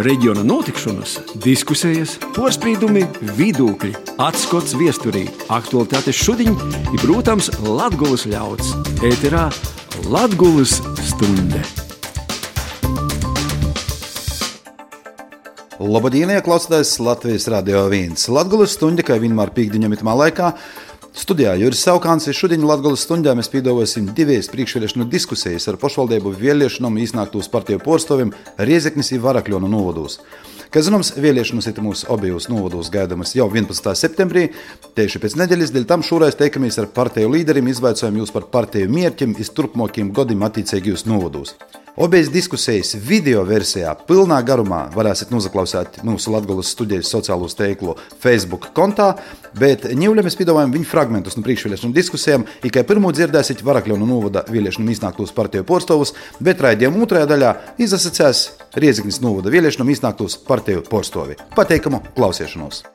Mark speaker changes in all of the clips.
Speaker 1: reģiona notikšanas, diskusijas, porcelāna, vidūkļi, atskats viesturī, aktualitātes šodien ir, protams, Latvijas ļauds. Ēterā Latvijas stunde!
Speaker 2: Labdien, klausītājs Latvijas Rādio 1. Latvijas stunda, kā vienmēr pīkdiņam itmā laikā. Studijā Juris Saukāns ir šodien Latvijas stundā mēs piedāvāsim divas priekšvēlēšanu diskusijas ar pašvaldību vēlēšanām iznāktos partiju porstoviem Riezeknis un Varakļonu novados. Kā zināms, vēlēšanas ir mūsu abijos novados gaidāmas jau 11. septembrī. Tieši pēc nedēļas dēļ tam šoreiz teikamies ar partiju līderiem, izvaicājam jūs par partiju mērķiem iz turpmākiem gadiem attiecīgajos novados. Obejas diskusijas video versijā, pilnā garumā, varēsiet noklausīt mūsu Latvijas studijas sociālo tīklu Facebook kontā, bet ņūļiem mēs piedāvājam viņu fragmentus no priekšvēlēšanu diskusijām. Tikai pirmo dzirdēsiet Varakļonu novada vēlēšanu iznāktos partiju porstovus, bet raidījuma otrajā daļā izasacēs Rieziknis novada vēlēšanu iznāktos partiju porstovi. Pateikamu klausīšanos!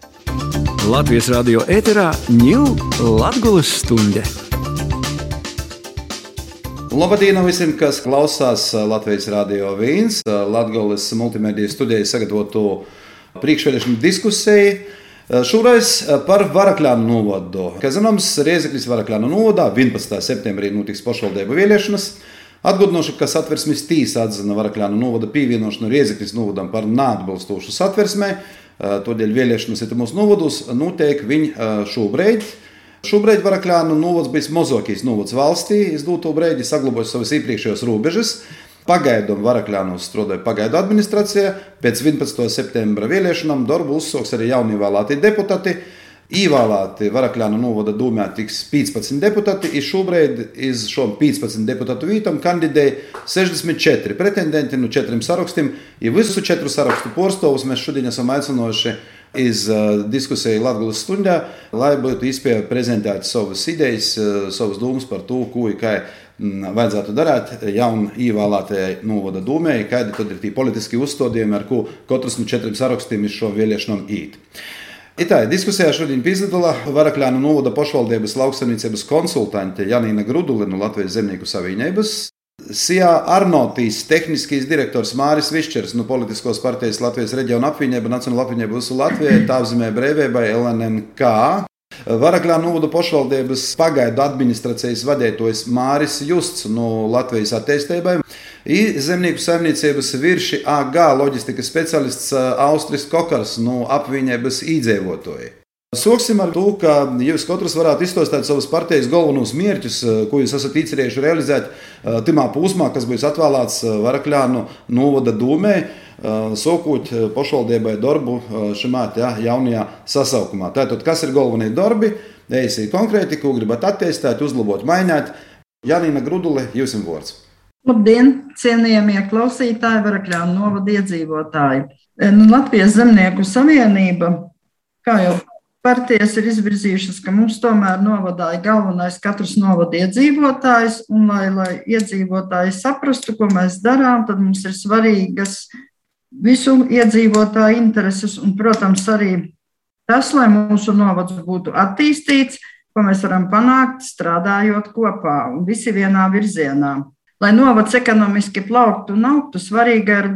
Speaker 1: Latvijas radio ēterā ņūl Latvijas stunde!
Speaker 2: Labdien visiem, kas klausās Latvijas Rādio 1, Latvijas multimediju studijai sagatavotu priekšvēlēšanu diskusiju. Šoreiz par Varakļānu novadu. Kā zināms, Riezekļas Varakļānu novadā 11. septembrī notiks pašvaldību vēlēšanas. Atgādināšu, ka satversmes tīsa atzina Varakļānu novada pievienošanu Riezekļas novadam par neatbilstošu satversmē. Tādēļ vēlēšanas ir mūsu novados notiek viņi šobrīd. Šobrīd Varakļānu novads bija mazākais novads valstī. Es dotu brīdi saglabāju savas iepriekšējās robežas. Pagaidām Varakļānos strādāja pagaidu administrācijā. Pēc 11. septembra vēlēšanām darbu uzsāks arī jaunievēlēti deputāti. Ievēlēti Varakļānu novada dūmē tiks 15 deputāti. Šobrīd iz šo 15 deputātu vītam kandidēja 64 pretendenti no četriem sarakstiem. Ja visu četru sarakstu porstovus mēs šodien esam aicinājuši iz uh, diskusiju Latvijas stundā, lai būtu iespēja prezentēt savas idejas, uh, savas domas par to, ko un kā mm, vajadzētu darīt jaunu ievēlētajai novada dūmēji, kādi tad ir tie politiski uzstādījumi, ar ko katrs no četriem sarakstiem iz šo vēlēšanām īt. Itā diskusijā šodien piedalījās Varakļānu novada pašvaldības lauksaimniecības konsultante Janīna Grudule no Latvijas Zemnieku savienības, Sijā Arnotīs, tehniskais direktors Māris Višķers no Politiskos partijas Latvijas reģiona apvienība, Nacionāla apvienība uz Latviju, tāvzemē brīvībai LNNK. Varakļā novada pašvaldības pagaidu administrācijas vadītājs Māris Justs no Latvijas attīstībai. Zemnieku saimniecības virši AG loģistikas speciālists Austris Kokars no apvienības īdzīvotāji. Sāksim ar to, ka jūs katrs varētu izstāstīt savas partijas galvenos mērķus, eh, ko jūs esat iecerējuši realizēt eh, tajā posmā, kas būs atvēlēts eh, Varakļānu novada dūmē, sākot pašvaldībai darbu šajā ja, jaunajā sasaukumā. Tātad, kas ir galvenie darbi, eisiet konkrēti, ko gribat attīstīt, uzlabot, mainīt. Janīna Grudule, jums ir vārds.
Speaker 3: Labdien, cienījamie klausītāji, Varakļānu novada iedzīvotāji. Nu, Latvijas Zemnieku savienība, kā jau partijas ir izvirzījušas, ka mums tomēr novadā ir galvenais katrs novada iedzīvotājs, un lai, lai iedzīvotāji saprastu, ko mēs darām, tad mums ir svarīgas visu iedzīvotāju intereses, un, protams, arī tas, lai mūsu novads būtu attīstīts, ko mēs varam panākt strādājot kopā un visi vienā virzienā. Lai novads ekonomiski plauktu un augtu, svarīga ir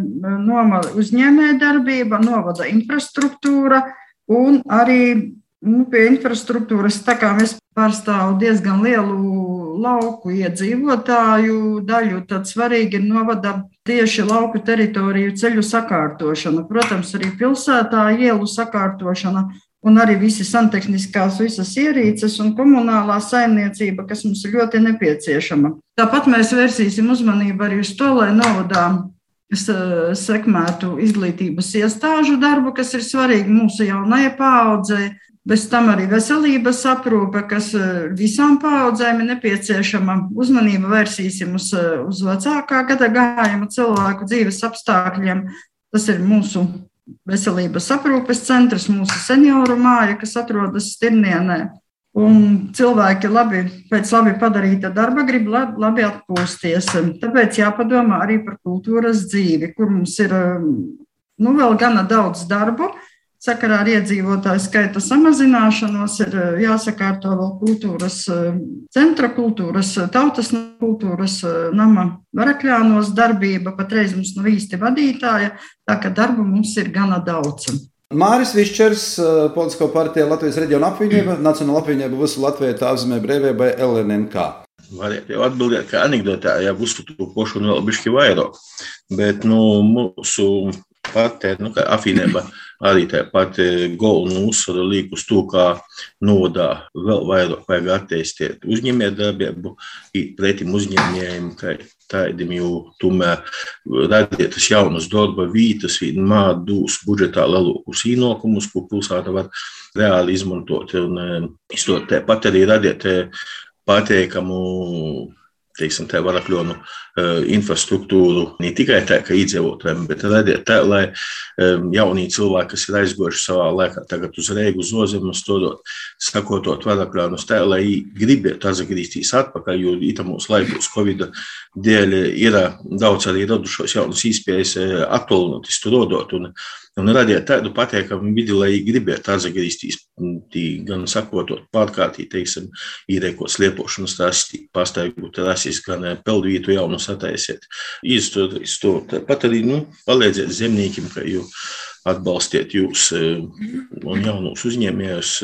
Speaker 3: uzņēmēja darbība, novada infrastruktūra un arī nu, pie infrastruktūras, tā kā mēs pārstāvam diezgan lielu lauku iedzīvotāju daļu, tad svarīgi ir novada tieši lauku teritoriju ceļu sakārtošana. Protams, arī pilsētā ielu sakārtošana un arī visi santehniskās visas ierīces un komunālā saimniecība, kas mums ir ļoti nepieciešama. Tāpat mēs vērsīsim uzmanību arī uz to, lai novadā sekmētu izglītības iestāžu darbu, kas ir svarīgi mūsu jaunajai paaudzei, Bez tam arī veselības aprūpe, kas eh, visām paudzēm ir nepieciešama. Uzmanību vērsīsim uz, eh, uz vecākā gada gājuma cilvēku dzīves apstākļiem. Tas ir mūsu veselības aprūpes centrs, mūsu senioru māja, kas atrodas Stirnienē. Un cilvēki labi, pēc labi padarīta darba grib labi atpūsties. Tāpēc jāpadomā arī par kultūras dzīvi, kur mums ir nu, vēl gana daudz darbu sakarā ar iedzīvotāju skaita samazināšanos ir jāsakārto vēl kultūras centra, kultūras, tautas kultūras nama varakļānos darbība. Patreiz mums nav īsti vadītāja, tā ka darbu mums ir gana daudz.
Speaker 2: Māris Višķers, politisko partiju Latvijas reģiona apvienība, Nacionāla apvienība visu Latviju tā apzīmē brīvībai LNNK.
Speaker 4: Varētu jau atbildēt, ka anekdotā jau uzskatu to pošu un vēl bišķi vairāk. Bet, nu, mūsu partija, nu, kā apvienība, arī tā pati galvenu uzsvaru liek uz to, kā nodā vēl vairāk vajag attīstīt uzņēmējdarbību, pretim uzņēmējiem, kā tādiem jau tomēr radīt tas jaunas darba vietas, vienmēr dūs budžetā lielākus īnokumus, ko pilsēta var reāli izmantot. Un, iztot, tāpat arī radīt pateikamu teiksim, tā varakļonu uh, infrastruktūru ne tikai tā, ka iedzīvotājiem, bet arī tā, lai um, jaunie cilvēki, kas ir aizgojuši savā laikā, tagad uz Reigu, uz Ozemu, stodot, sakotot varakļonus tā, lai gribētu atgriezties atpakaļ, jo itamos laikos Covid dēļ ir daudz arī radušos jaunas īspējas aktuālināt, izturodot. Un, un radīt tādu patīkamu vidi, lai gribētu atgriezties, gan sakotot pārkārtī, teiksim, īrēkot sliepošanas tasti, pastaigot rasis, gan peldvītu jaunus attaisiet. Izturēt to, pat arī, nu, palīdzēt zemniekiem, ka jūs atbalstiet jūs un jaunus uzņēmējus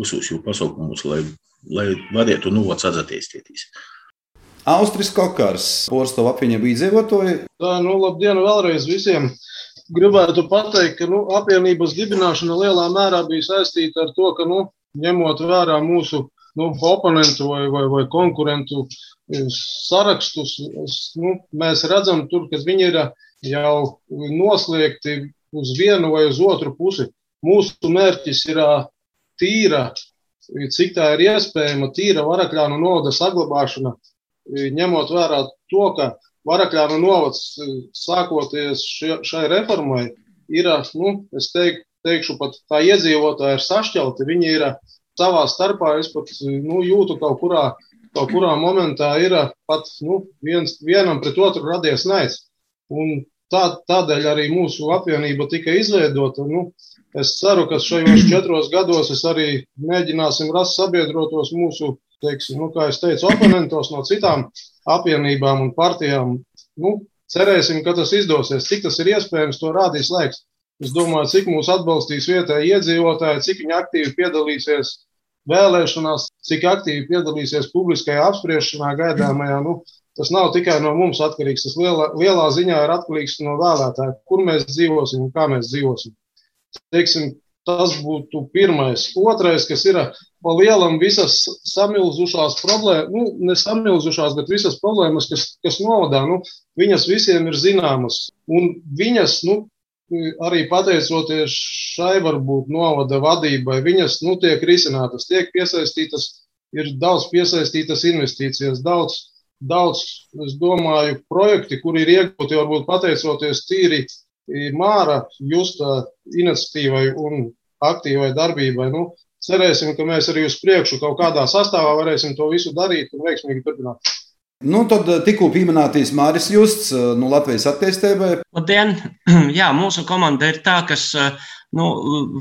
Speaker 4: visos jūsu pasaukumos, lai, lai varētu novots attīstīties.
Speaker 2: Austris Kokars, Porcelāna apvienība iedzīvotāji.
Speaker 5: Tā, nu, labdien vēlreiz visiem! Gribētu pateikt, ka nu, apvienības dibināšana lielā mērā bija saistīta ar to, ka nu, ņemot vērā mūsu nu, oponentu vai, vai, vai konkurentu e, sarakstus, nu, mēs redzam, tur, ka viņi ir jau noslēgti uz vienu vai uz otru pusi. Mūsu mērķis ir tīra, cik tā ir iespējama, tīra varakļānu naudas saglabāšana, ņemot vērā to, ka Varakļānu novads, sākoties šai reformai, ir, nu, es teik, teikšu, pat tā iedzīvotāji ir sašķelti. Viņi ir savā starpā, es pat nu, jūtu kaut kurā, kaut kurā momentā ir pat nu, viens, vienam pret otru radies naids. Un tā, tādēļ arī mūsu apvienība tika izveidota. Nu, es ceru, ka šajos četros gados es arī mēģināsim rast sabiedrotos mūsu teiksim, nu, kā es teicu, oponentos no citām apvienībām un partijām. Nu, cerēsim, ka tas izdosies. Cik tas ir iespējams, to rādīs laiks. Es domāju, cik mūs atbalstīs vietējie iedzīvotāji, cik viņi aktīvi piedalīsies vēlēšanās, cik aktīvi piedalīsies publiskajā apspriešanā gaidāmajā. Nu, tas nav tikai no mums atkarīgs. Tas lielā, lielā ziņā ir atkarīgs no vēlētāja, kur mēs dzīvosim un kā mēs dzīvosim. Teiksim, tas būtu pirmais. Otrais, kas ir pa lielam visas samilzušās problēmas, nu, ne samilzušās, bet visas problēmas, kas, kas novadā, nu, viņas visiem ir zināmas. Un viņas, nu, arī pateicoties šai varbūt novada vadībai, viņas, nu, tiek risinātas, tiek piesaistītas, ir daudz piesaistītas investīcijas, daudz, daudz, es domāju, projekti, kuri ir iegūti varbūt pateicoties tīri Māra Justa iniciatīvai un aktīvai darbībai. Nu, cerēsim, ka mēs arī uz priekšu kaut kādā sastāvā varēsim to visu darīt un veiksmīgi turpināt.
Speaker 2: Nu, tad eh, tikko pieminētīs Māris Justs eh, no Latvijas attīstībai.
Speaker 6: Labdien! Jā, mūsu komanda ir tā, kas eh, nu,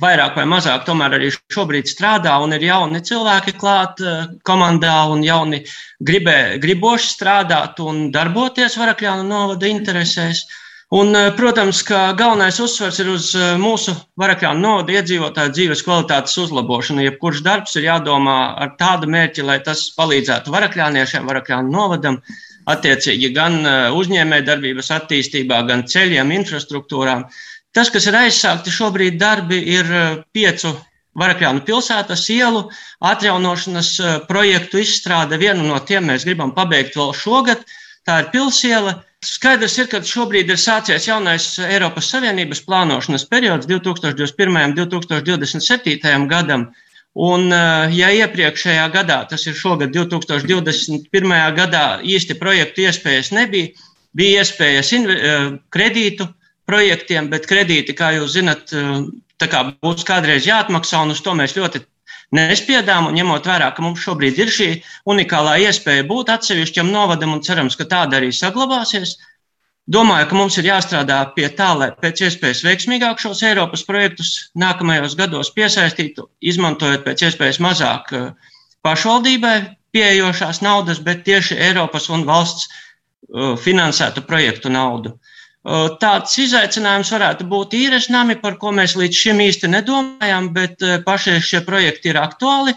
Speaker 6: vairāk vai mazāk tomēr arī šobrīd strādā un ir jauni cilvēki klāt komandā un jauni gribē, griboši strādāt un darboties Varakļānu novada interesēs. Uh, Un, eh, protams, ka galvenais uzsvers ir uz eh, mūsu varakļānu novada iedzīvotāju dzīves kvalitātes uzlabošanu. Jebkurš darbs ir jādomā ar tādu mērķi, lai tas palīdzētu varakļāniešiem, varakļānu novadam, attiecīgi gan eh, uzņēmē darbības attīstībā, gan ceļiem, infrastruktūrām. Tas, kas ir aizsākti šobrīd darbi, ir piecu Varakļānu pilsētas ielu atjaunošanas projektu izstrāde. Vienu no tiem mēs gribam pabeigt vēl šogad. Tā ir pilsiela, Skaidrs ir, ka šobrīd ir sācies jaunais Eiropas Savienības plānošanas periods 2021. un 2027. gadam. Un, eh, ja iepriekšējā gadā, tas ir šogad, 2021. gadā, īsti projektu iespējas nebija, bija iespējas eh, kredītu projektiem, bet kredīti, kā jūs zinat, eh, kā būs kādreiz jāatmaksā, un uz to mēs ļoti nespiedām, un ņemot vērā, ka mums šobrīd ir šī unikālā iespēja būt atsevišķam novadam, un cerams, ka tāda arī saglabāsies, Domāju, ka mums ir jāstrādā pie tā, lai pēc iespējas veiksmīgāk šos Eiropas projektus nākamajos gados piesaistītu, izmantojot pēc iespējas mazāk eh, pašvaldībai pieejošās naudas, bet tieši Eiropas un valsts eh, finansētu projektu naudu. Tāds izaicinājums varētu būt īres nami, par ko mēs līdz šim īsti nedomājām, bet pašai šie projekti ir aktuāli.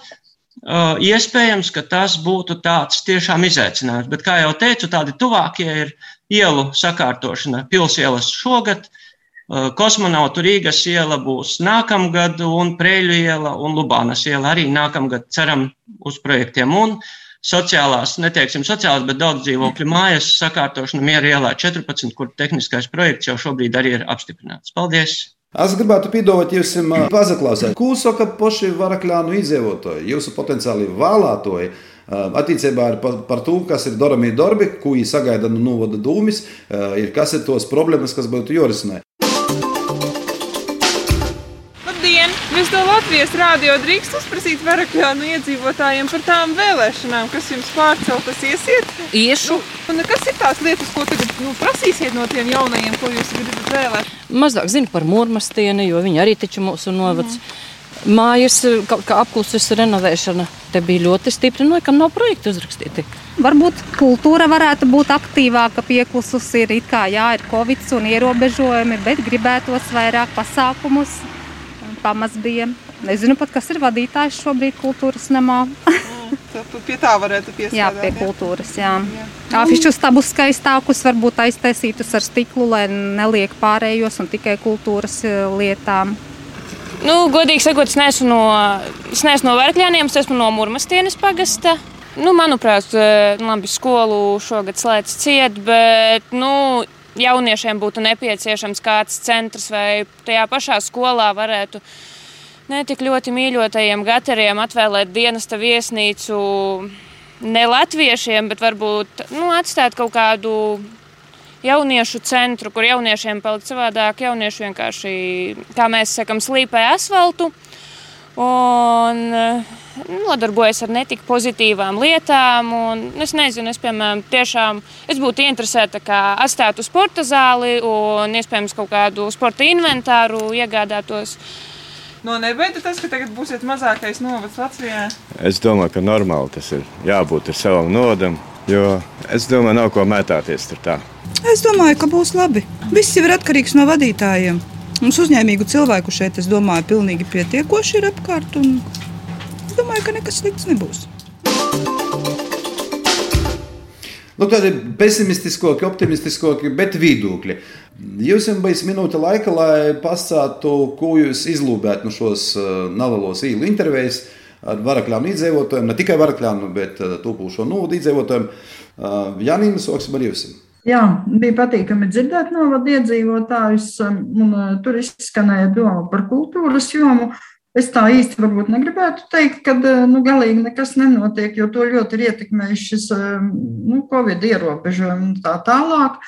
Speaker 6: Iespējams, ka tas būtu tāds tiešām izaicinājums, bet, kā jau teicu, tādi tuvākie ir ielu sakārtošana pilsielas šogad, kosmonautu Rīgas iela būs nākamgad, un Prēļu iela un Lubānas iela arī nākamgad ceram uz projektiem. Un sociālās, neteiksim sociālās, bet daudz dzīvokļu mājas sakārtošana Miera ielā 14, kur tehniskais projekts jau šobrīd arī ir apstiprināts. Paldies!
Speaker 2: Es gribētu piedāvāt jums pazaklausīt, ko saka paši varakļānu izdzīvotāji, jūsu potenciāli vēlētāji. Attiecībā par, par to, kas ir darāmie darbi, ko viņi sagaida no novada dūmis, ir kas ir tos problēmas, kas būtu jārisina.
Speaker 7: Labdien! Mēs to Latvijas rādio drīkst uzprasīt varakļānu iedzīvotājiem par tām vēlēšanām, kas jums pārceltas iesiet?
Speaker 8: Iešu.
Speaker 7: Un kas ir tās lietas, ko tagad nu, prasīsiet no tiem jaunajiem, ko jūs gribat vēlēt?
Speaker 8: Mazāk zinu par mūrmastieni, jo viņi arī taču mūsu novads. Mm. Mājas kaut kā apkluses renovēšana te bija ļoti stipra. No kam nav projekti uzrakstīti?
Speaker 9: Varbūt kultūra varētu būt aktīvāka, pieklususi ir. Kā, jā, ir covid un ierobežojumi, bet gribētos vairāk pasākumus. Pamats bija. Nezinu pat, kas ir vadītājs šobrīd kultūras namā.
Speaker 7: pie tā varētu piestrādāt.
Speaker 9: Jā, pie kultūras. Jā. Jā. Afišu stabus skaistākus varbūt aiztaisītus ar stiklu, lai neliek pārējos un tikai kultūras eh, lietām.
Speaker 10: Nu, godīgi sakot, es neesmu no, es neesmu no Vērkļāniem, es esmu no Murmastienes pagasta. Nu, manuprāt, eh, labi, skolu šogad slēdz ciet, bet nu, jauniešiem būtu nepieciešams kāds centrs vai tajā pašā skolā varētu ne tik ļoti mīļotajiem gateriem atvēlēt dienesta viesnīcu ne latviešiem, bet varbūt nu, atstāt kaut kādu jauniešu centru, kur jauniešiem palikt savādāk. Jaunieši vienkārši, kā mēs sakam, slīpē asfaltu un eh, nodarbojas ar netik pozitīvām lietām. Un, es nezinu, es, piemēram, tiešām es būtu interesēta, kā atstātu sporta zāli un iespējams kaut kādu sporta inventāru iegādātos.
Speaker 7: No nebeidza tas, ka tagad būsiet mazākais novads Latvijā?
Speaker 11: Es domāju, ka normāli tas ir jābūt savam nodam, jo es domāju, nav ko mētāties tur tā.
Speaker 12: Es domāju, ka būs labi. Viss jau ir atkarīgs no vadītājiem. Mums uzņēmīgu cilvēku šeit, es domāju, pilnīgi pietiekoši ir apkārt. Es domāju, ka nekas slikts nebūs.
Speaker 2: Nu, tādi pesimistiskāki, optimistiskāki, bet viedokļi. Jums jau bija minūte laika, lai pastāstītu, ko jūs izlūbētu no šos uh, nelielos īlu intervijas ar varakļām iedzīvotājiem, ne tikai varakļām, bet uh, tūpūšo nūdu iedzīvotājiem. Uh, Janīna, sāksim ar jums!
Speaker 3: Jā, bija patīkami dzirdēt novadu iedzīvotājus, un tur izskanēja doma par kultūras jomu. Es tā īsti varbūt negribētu teikt, ka uh, nu, galīgi nekas nenotiek, jo to ļoti ir ietekmējis šis um, nu, Covid ierobežojumi un tā tālāk.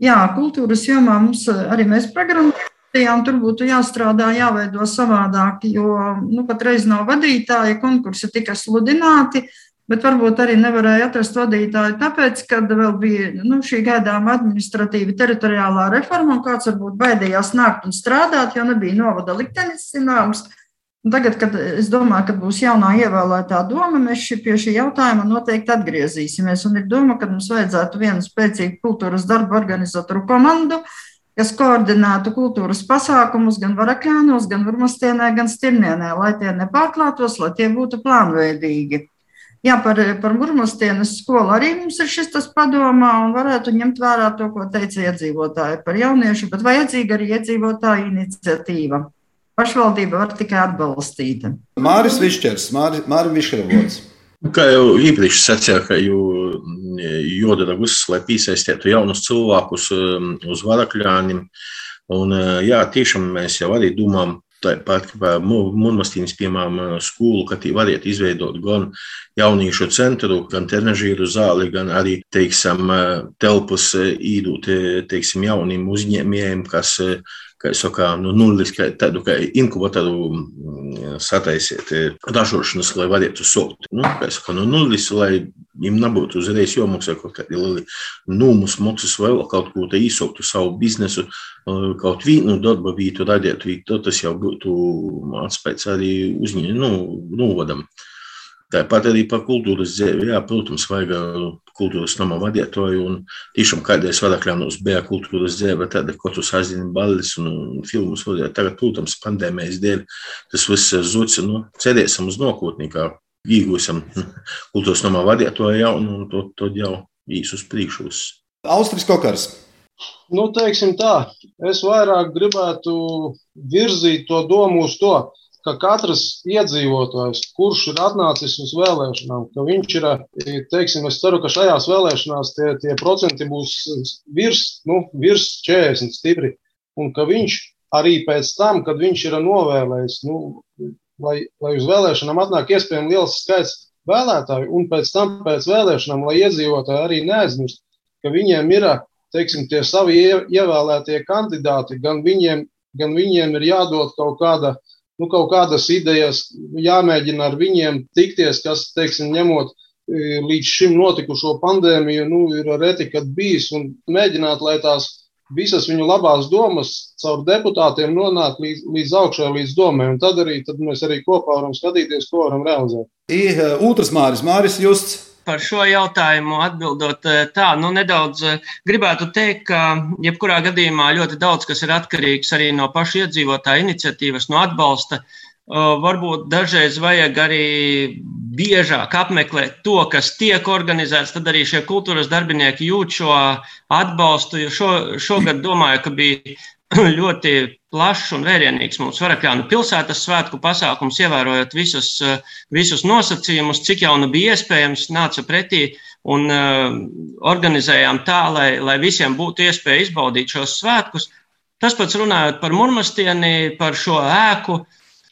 Speaker 3: Jā, kultūras jomā mums uh, arī mēs programmējām, tur būtu jāstrādā, jāveido savādāk, jo nu, patreiz nav vadītāja, konkursi tika sludināti bet varbūt arī nevarēja atrast vadītāju, tāpēc, ka vēl bija nu, šī gaidāma administratīva teritoriālā reforma, un kāds varbūt baidījās nākt un strādāt, jo nebija novada liktenis zināms. Tagad, kad es domāju, ka būs jaunā ievēlētā doma, mēs šī, pie šī jautājuma noteikti atgriezīsimies. Un ir doma, ka mums vajadzētu vienu spēcīgu kultūras darbu organizatoru komandu, kas koordinētu kultūras pasākumus gan Varakļānos, gan Urmastienē, gan Stirnienē, lai tie nepārklātos, lai tie būtu plānveidīgi. Jā, par, par Murmustienas skolu arī mums ir šis tas padomā un varētu ņemt vērā to, ko teica iedzīvotāji par jauniešu, bet vajadzīga arī iedzīvotāja iniciatīva. Pašvaldība var tikai atbalstīt.
Speaker 2: Māris Višķers, Māris Višķerovots.
Speaker 4: Kā jau iepriekš sacīja, ka jādara viss, lai piesaistītu jaunus cilvēkus um, uz varakļāniem. Un, uh, jā, tiešām mēs jau arī domājam Tāpat kā Mūrmastīnas, piemēram, skolu, ka tī varētu izveidot gan jauniešu centru, gan trenažīru zāli, gan arī, teiksim, telpas īdūt, teiksim, jauniem uzņēmējiem, kas kā jau saka, no nu, nulles, kā tādu kā inkubatoru mm, sataisiet ražošanas, lai varētu sūkt. Nu, kā jau saka, no nulles, lai viņiem nebūtu uzreiz jāmaksā kaut kādi lieli nūmus maksas vēl kaut ko te īsoktu savu biznesu, kaut vienu darba vietu radētu, tad tas jau būtu atspēc arī uzņēmumu, nu, novadam. Nu, Tāpat arī par kultūras dzīvi. Jā, protams, vajag kultūras nama vadītāju. Un tiešām kādreiz varakļānos bija kultūras dzīve, tāda, ko tu sazini balles un, un filmus vadīja. Tagad, protams, pandēmijas dēļ tas viss zuds. Nu, cerēsim uz nākotnī, kā iegūsim kultūras vadītāju jaunu un to, to jau īsus priekšus.
Speaker 2: Austris Kokars.
Speaker 5: Nu, teiksim tā, es vairāk gribētu virzīt to domu uz to, ka katrs iedzīvotājs, kurš ir atnācis uz vēlēšanām, ka viņš ir, teiksim, es ceru, ka šajās vēlēšanās tie, tie procenti būs virs, nu, virs 40 stipri, un ka viņš arī pēc tam, kad viņš ir novēlējis, nu, lai, lai uz vēlēšanām atnāk iespējami liels skaits vēlētāju, un pēc tam pēc vēlēšanām, lai iedzīvotāji arī neaizmirst, ka viņiem ir, teiksim, tie savi ievēlētie kandidāti, gan viņiem, gan viņiem ir jādod kaut kāda nu, kaut kādas idejas, jāmēģina ar viņiem tikties, kas, teiksim, ņemot e, līdz šim notikušo pandēmiju, nu, ir reti, kad bijis, un mēģināt, lai tās visas viņu labās domas caur deputātiem nonāk līdz, līdz augšai, līdz domē, un tad arī tad mēs arī kopā varam skatīties, ko varam realizēt.
Speaker 2: Otrs e, Māris, Māris Justs
Speaker 6: par šo jautājumu atbildot eh, tā, nu nedaudz eh, gribētu teikt, ka jebkurā gadījumā ļoti daudz kas ir atkarīgs arī no pašu iedzīvotāja iniciatīvas, no atbalsta. Varbūt dažreiz vajag arī biežāk apmeklēt to, kas tiek organizēts, tad arī šie kultūras darbinieki jūt šo atbalstu. Šo, šogad domāju, ka bija ļoti plašs un vērienīgs mums Varakļānu pilsētas svētku pasākums, ievērojot visus, eh, visus nosacījumus, cik jau nu bija iespējams, nāca pretī un uh, organizējām tā, lai, lai visiem būtu iespēja izbaudīt šos svētkus. Tas pats runājot par Murmastieni, par šo ēku,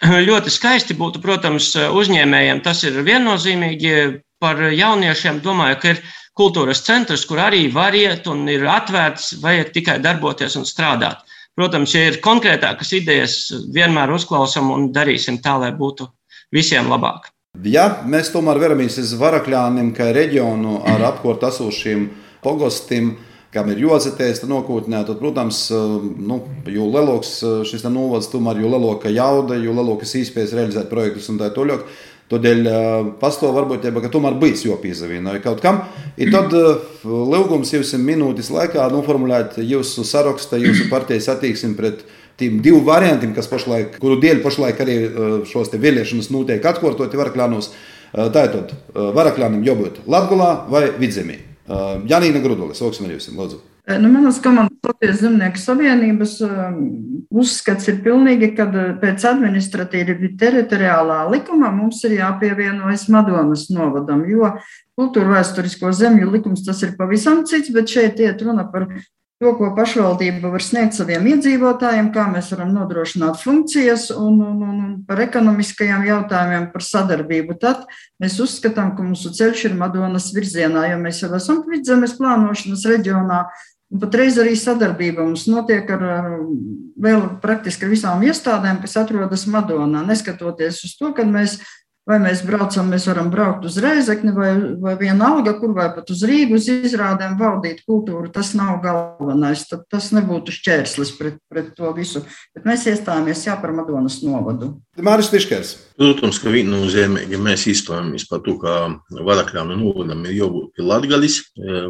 Speaker 6: ļoti skaisti būtu, protams, uzņēmējiem tas ir viennozīmīgi. Par jauniešiem domāju, ka ir kultūras centrs, kur arī var iet un ir atvērts, vajag tikai darboties un strādāt. Protams, ja ir konkrētākas idejas, vienmēr uzklausām un darīsim tā, lai būtu visiem labāk.
Speaker 2: Ja mēs tomēr veramies uz Varakļāniem, kā reģionu ar apkārt esošiem pogostiem, kam ir jāatcerās nākotnē, tad, protams, nu, jo lielāks šis novads, tomēr jo lielāka jauda, jo lielākas iespējas realizēt projektus un tā tālāk. Tādēļ pastāv varbūtība, ka tomēr bijis jāpiezavīna kaut kam. I tad lūgums jums minūtes laikā noformulēt jūsu sarakstu, jūsu partijas attieksmi pret tiem diviem variantiem, kas pašlaik, kuru dēļ pašlaik arī šos te vēlēšanas notiek atkārtoti Varakļānos. Tātad Varakļānam jābūt Latgulā vai Vidzemī. Janīna Grudulis, jums, lūdzu.
Speaker 3: Nu, manas komandas Latvijas Zemnieku savienības uzskats ir pilnīgi, ka pēc administratīvi teritoriālā likumā mums ir jāpievienojas Madonas novadam, jo kultūra vēsturisko zemju likums tas ir pavisam cits, bet šeit iet runa par to, ko pašvaldība var sniegt saviem iedzīvotājiem, kā mēs varam nodrošināt funkcijas un, un, un, un par ekonomiskajiem jautājumiem, par sadarbību. Tad mēs uzskatām, ka mūsu ceļš ir Madonas virzienā, jo mēs jau esam vidzemes plānošanas reģionā. Patreiz arī sadarbība mums notiek ar vēl praktiski ar visām iestādēm, kas atrodas Madonā. Neskatoties uz to, ka mēs Vai mēs braucam, mēs varam braukt uz Reizekni vai, vai vienalga, kur vai pat uz Rīgu uz izrādēm valdīt kultūru. Tas nav galvenais. Tad tas nebūtu šķērslis pret, pret to visu. Bet mēs iestājāmies jā par Madonas novadu.
Speaker 2: Māris Tiškers.
Speaker 4: Protams, ka viennozīmīgi mēs izstājamies par to, ka Varakļānu novadam ir jābūt pie Latgalis,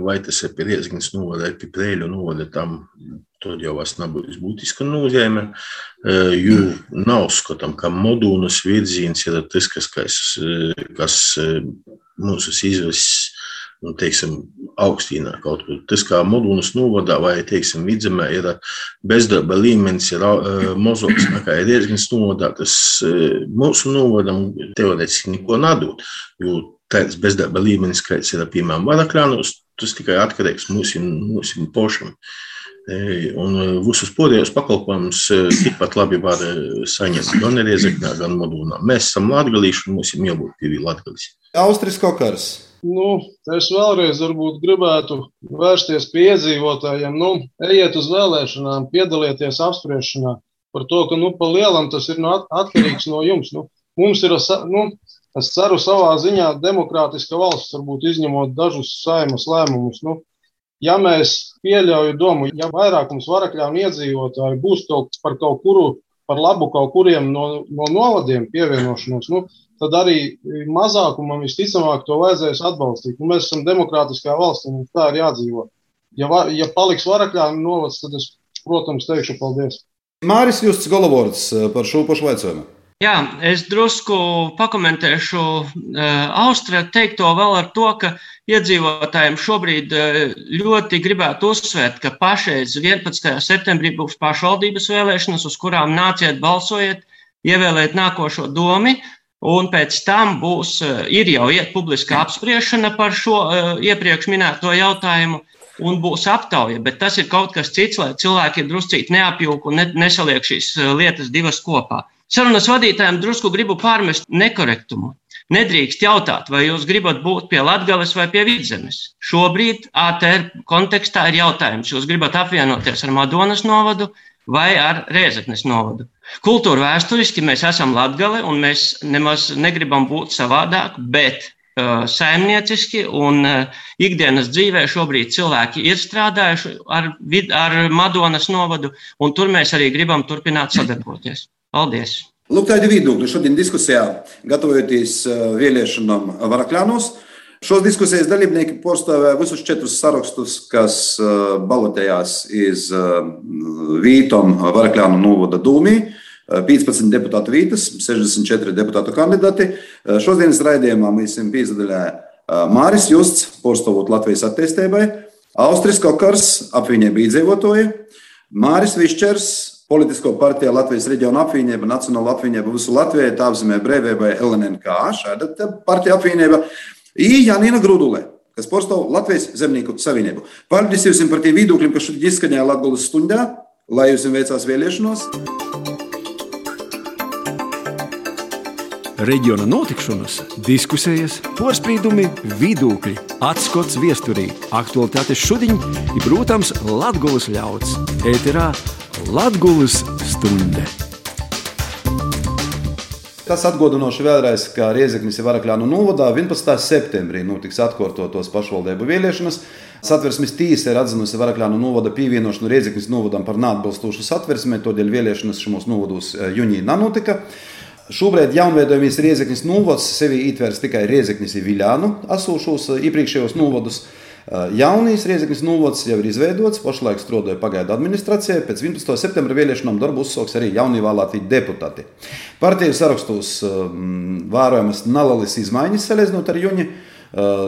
Speaker 4: vai tas ir pie Riezgnes novada, vai pie Prēļu novada, tam Tad jau vairs nebūs būtiska nozīme, jo nav skatām, ka modūnas virziens ir tas, kas, kas, kas mūsu izvēles nu, teiksim, augstīnā kaut kur. Tas, kā modūnas novadā vai, teiksim, vidzemē ir bezdarba līmenis, ir uh, mazāks nekā ir iergnes novadā, tas uh, mūsu novadam teorētiski neko nedod, jo tāds bezdarba līmenis, kāds ir, piemēram, Varakļānos, tas tikai atkarīgs mūsu, mūsu pošam. Uh, Un visus pārējos pakalpojumus tikpat labi var saņemt gan Riezeknē, gan Modūnā. Mēs esam latgalīši un mums ir jābūt pie latgalīs.
Speaker 2: Austris Kokars.
Speaker 5: Nu, es vēlreiz gribētu vērsties pie iedzīvotājiem. Nu, ejiet uz vēlēšanām, piedalieties apspriešanā par to, ka nu, pa lielam tas ir nu, atkarīgs no jums. Nu, mums ir, nu, es ceru, savā ziņā demokrātiska valsts, varbūt izņemot dažus saimas lēmumus. Nu, ja mēs pieļaujam domu, ja vairākums varakļānu iedzīvotāju būs kaut par kaut kuru, par labu kaut kuriem no, no novadiem pievienošanos, nu, tad arī mazākumam visticamāk to vajadzēs atbalstīt. Nu, mēs esam demokrātiskā valsts, un tā ir jādzīvot. Ja, va, ja paliks varakļānu novads, tad es, protams, teikšu paldies.
Speaker 2: Māris Justs Golovords eh, par šo pašu jautājumu.
Speaker 6: Jā, es drusku pakomentēšu uh, Austriju teikto vēl ar to, ka iedzīvotājiem šobrīd uh, ļoti gribētu uzsvērt, ka pašreiz 11. septembrī būs pašvaldības vēlēšanas, uz kurām nāciet balsojiet, ievēlēt nākošo domu. Un pēc tam būs, uh, ir jau iet publiska apspriešana par šo iepriekš minēto jautājumu, un būs aptauja. Bet tas ir kaut kas cits, lai cilvēki druscīgi neapjūk un nesaliek šīs lietas divas kopā. Sarunas vadītājiem drusku gribu pārmest nekorektumu. Nedrīkst jautāt, vai jūs gribat būt pie Latvijas vai pie Vidzemes. Šobrīd ATR kontekstā ir jautājums, jūs gribat apvienoties ar Madonas novadu vai ar Rēzeknes novadu. Kultūra vēsturiski mēs esam Latgale un mēs nemaz negribam būt savādāk, bet uh, saimnieciski un uh, ikdienas dzīvē šobrīd cilvēki ir strādājuši ar, ar Madonas novadu, un tur mēs arī gribam turpināt sadarboties. Paldies!
Speaker 2: Lūk, tādi viedokļi šodien diskusijā, gatavojoties eh, vēlēšanām Varakļānos. Šos diskusijas dalībnieki pārstāvēja visus četrus sarakstus, kas eh, balotējās iz eh, Vītom Varakļānu novada dūmī. 15 deputātu vietas, 64 deputātu kandidāti. Šodienas raidījumā mēs esam piedalījušies Māris Justs, pārstāvot Latvijas attīstībai, Austris Kokars, apvienība iedzīvotāji, Māris Višķers, Politisko partiju Latvijas reģiona apvienība, Nacionāla apvienība visu Latviju, tā apzīmē brīvībai LNNK, šāda partija apvienība, ir Janina Grudulē, kas pārstāv Latvijas zemnieku savienību. Paldies jums par tiem viedokļiem, kas šodien izskanēja Latvijas stundā, lai jums veicās vēlēšanos.
Speaker 1: Reģiona notikšanas, diskusijas, porcelāna, vidūkļi, atskats viesturī, aktualitātes šodien ir, protams, Latvijas ļauds. Ēterā Latvijas stunde.
Speaker 2: Tas atgādinoši vēlreiz, ka Riezeknis ir Varakļānu novadā 11. septembrī notiks atkārtotos pašvaldību vēlēšanas. Satversmes tiesa ir atzinusi Varakļānu novada pievienošanu Riezeknis novadam par neatbilstošu satversmē, tādēļ vēlēšanas šajos novados eh, jūnijā nenotika. Šobrīd jaunveidojamies Riezeknis novads sevi ietveras tikai Riezeknis ir Viļānu esošos eh, iepriekšējos novadus. Jaunīs Riezeknis novads jau ir izveidots, pašlaik strādāja pagaidu administrācijai. Pēc 11. septembra vēlēšanām darbu uzsāks arī jaunievēlēti deputāti. Partiju sarakstos vērojamas nalalis izmaiņas salīdzinot ar jūņu.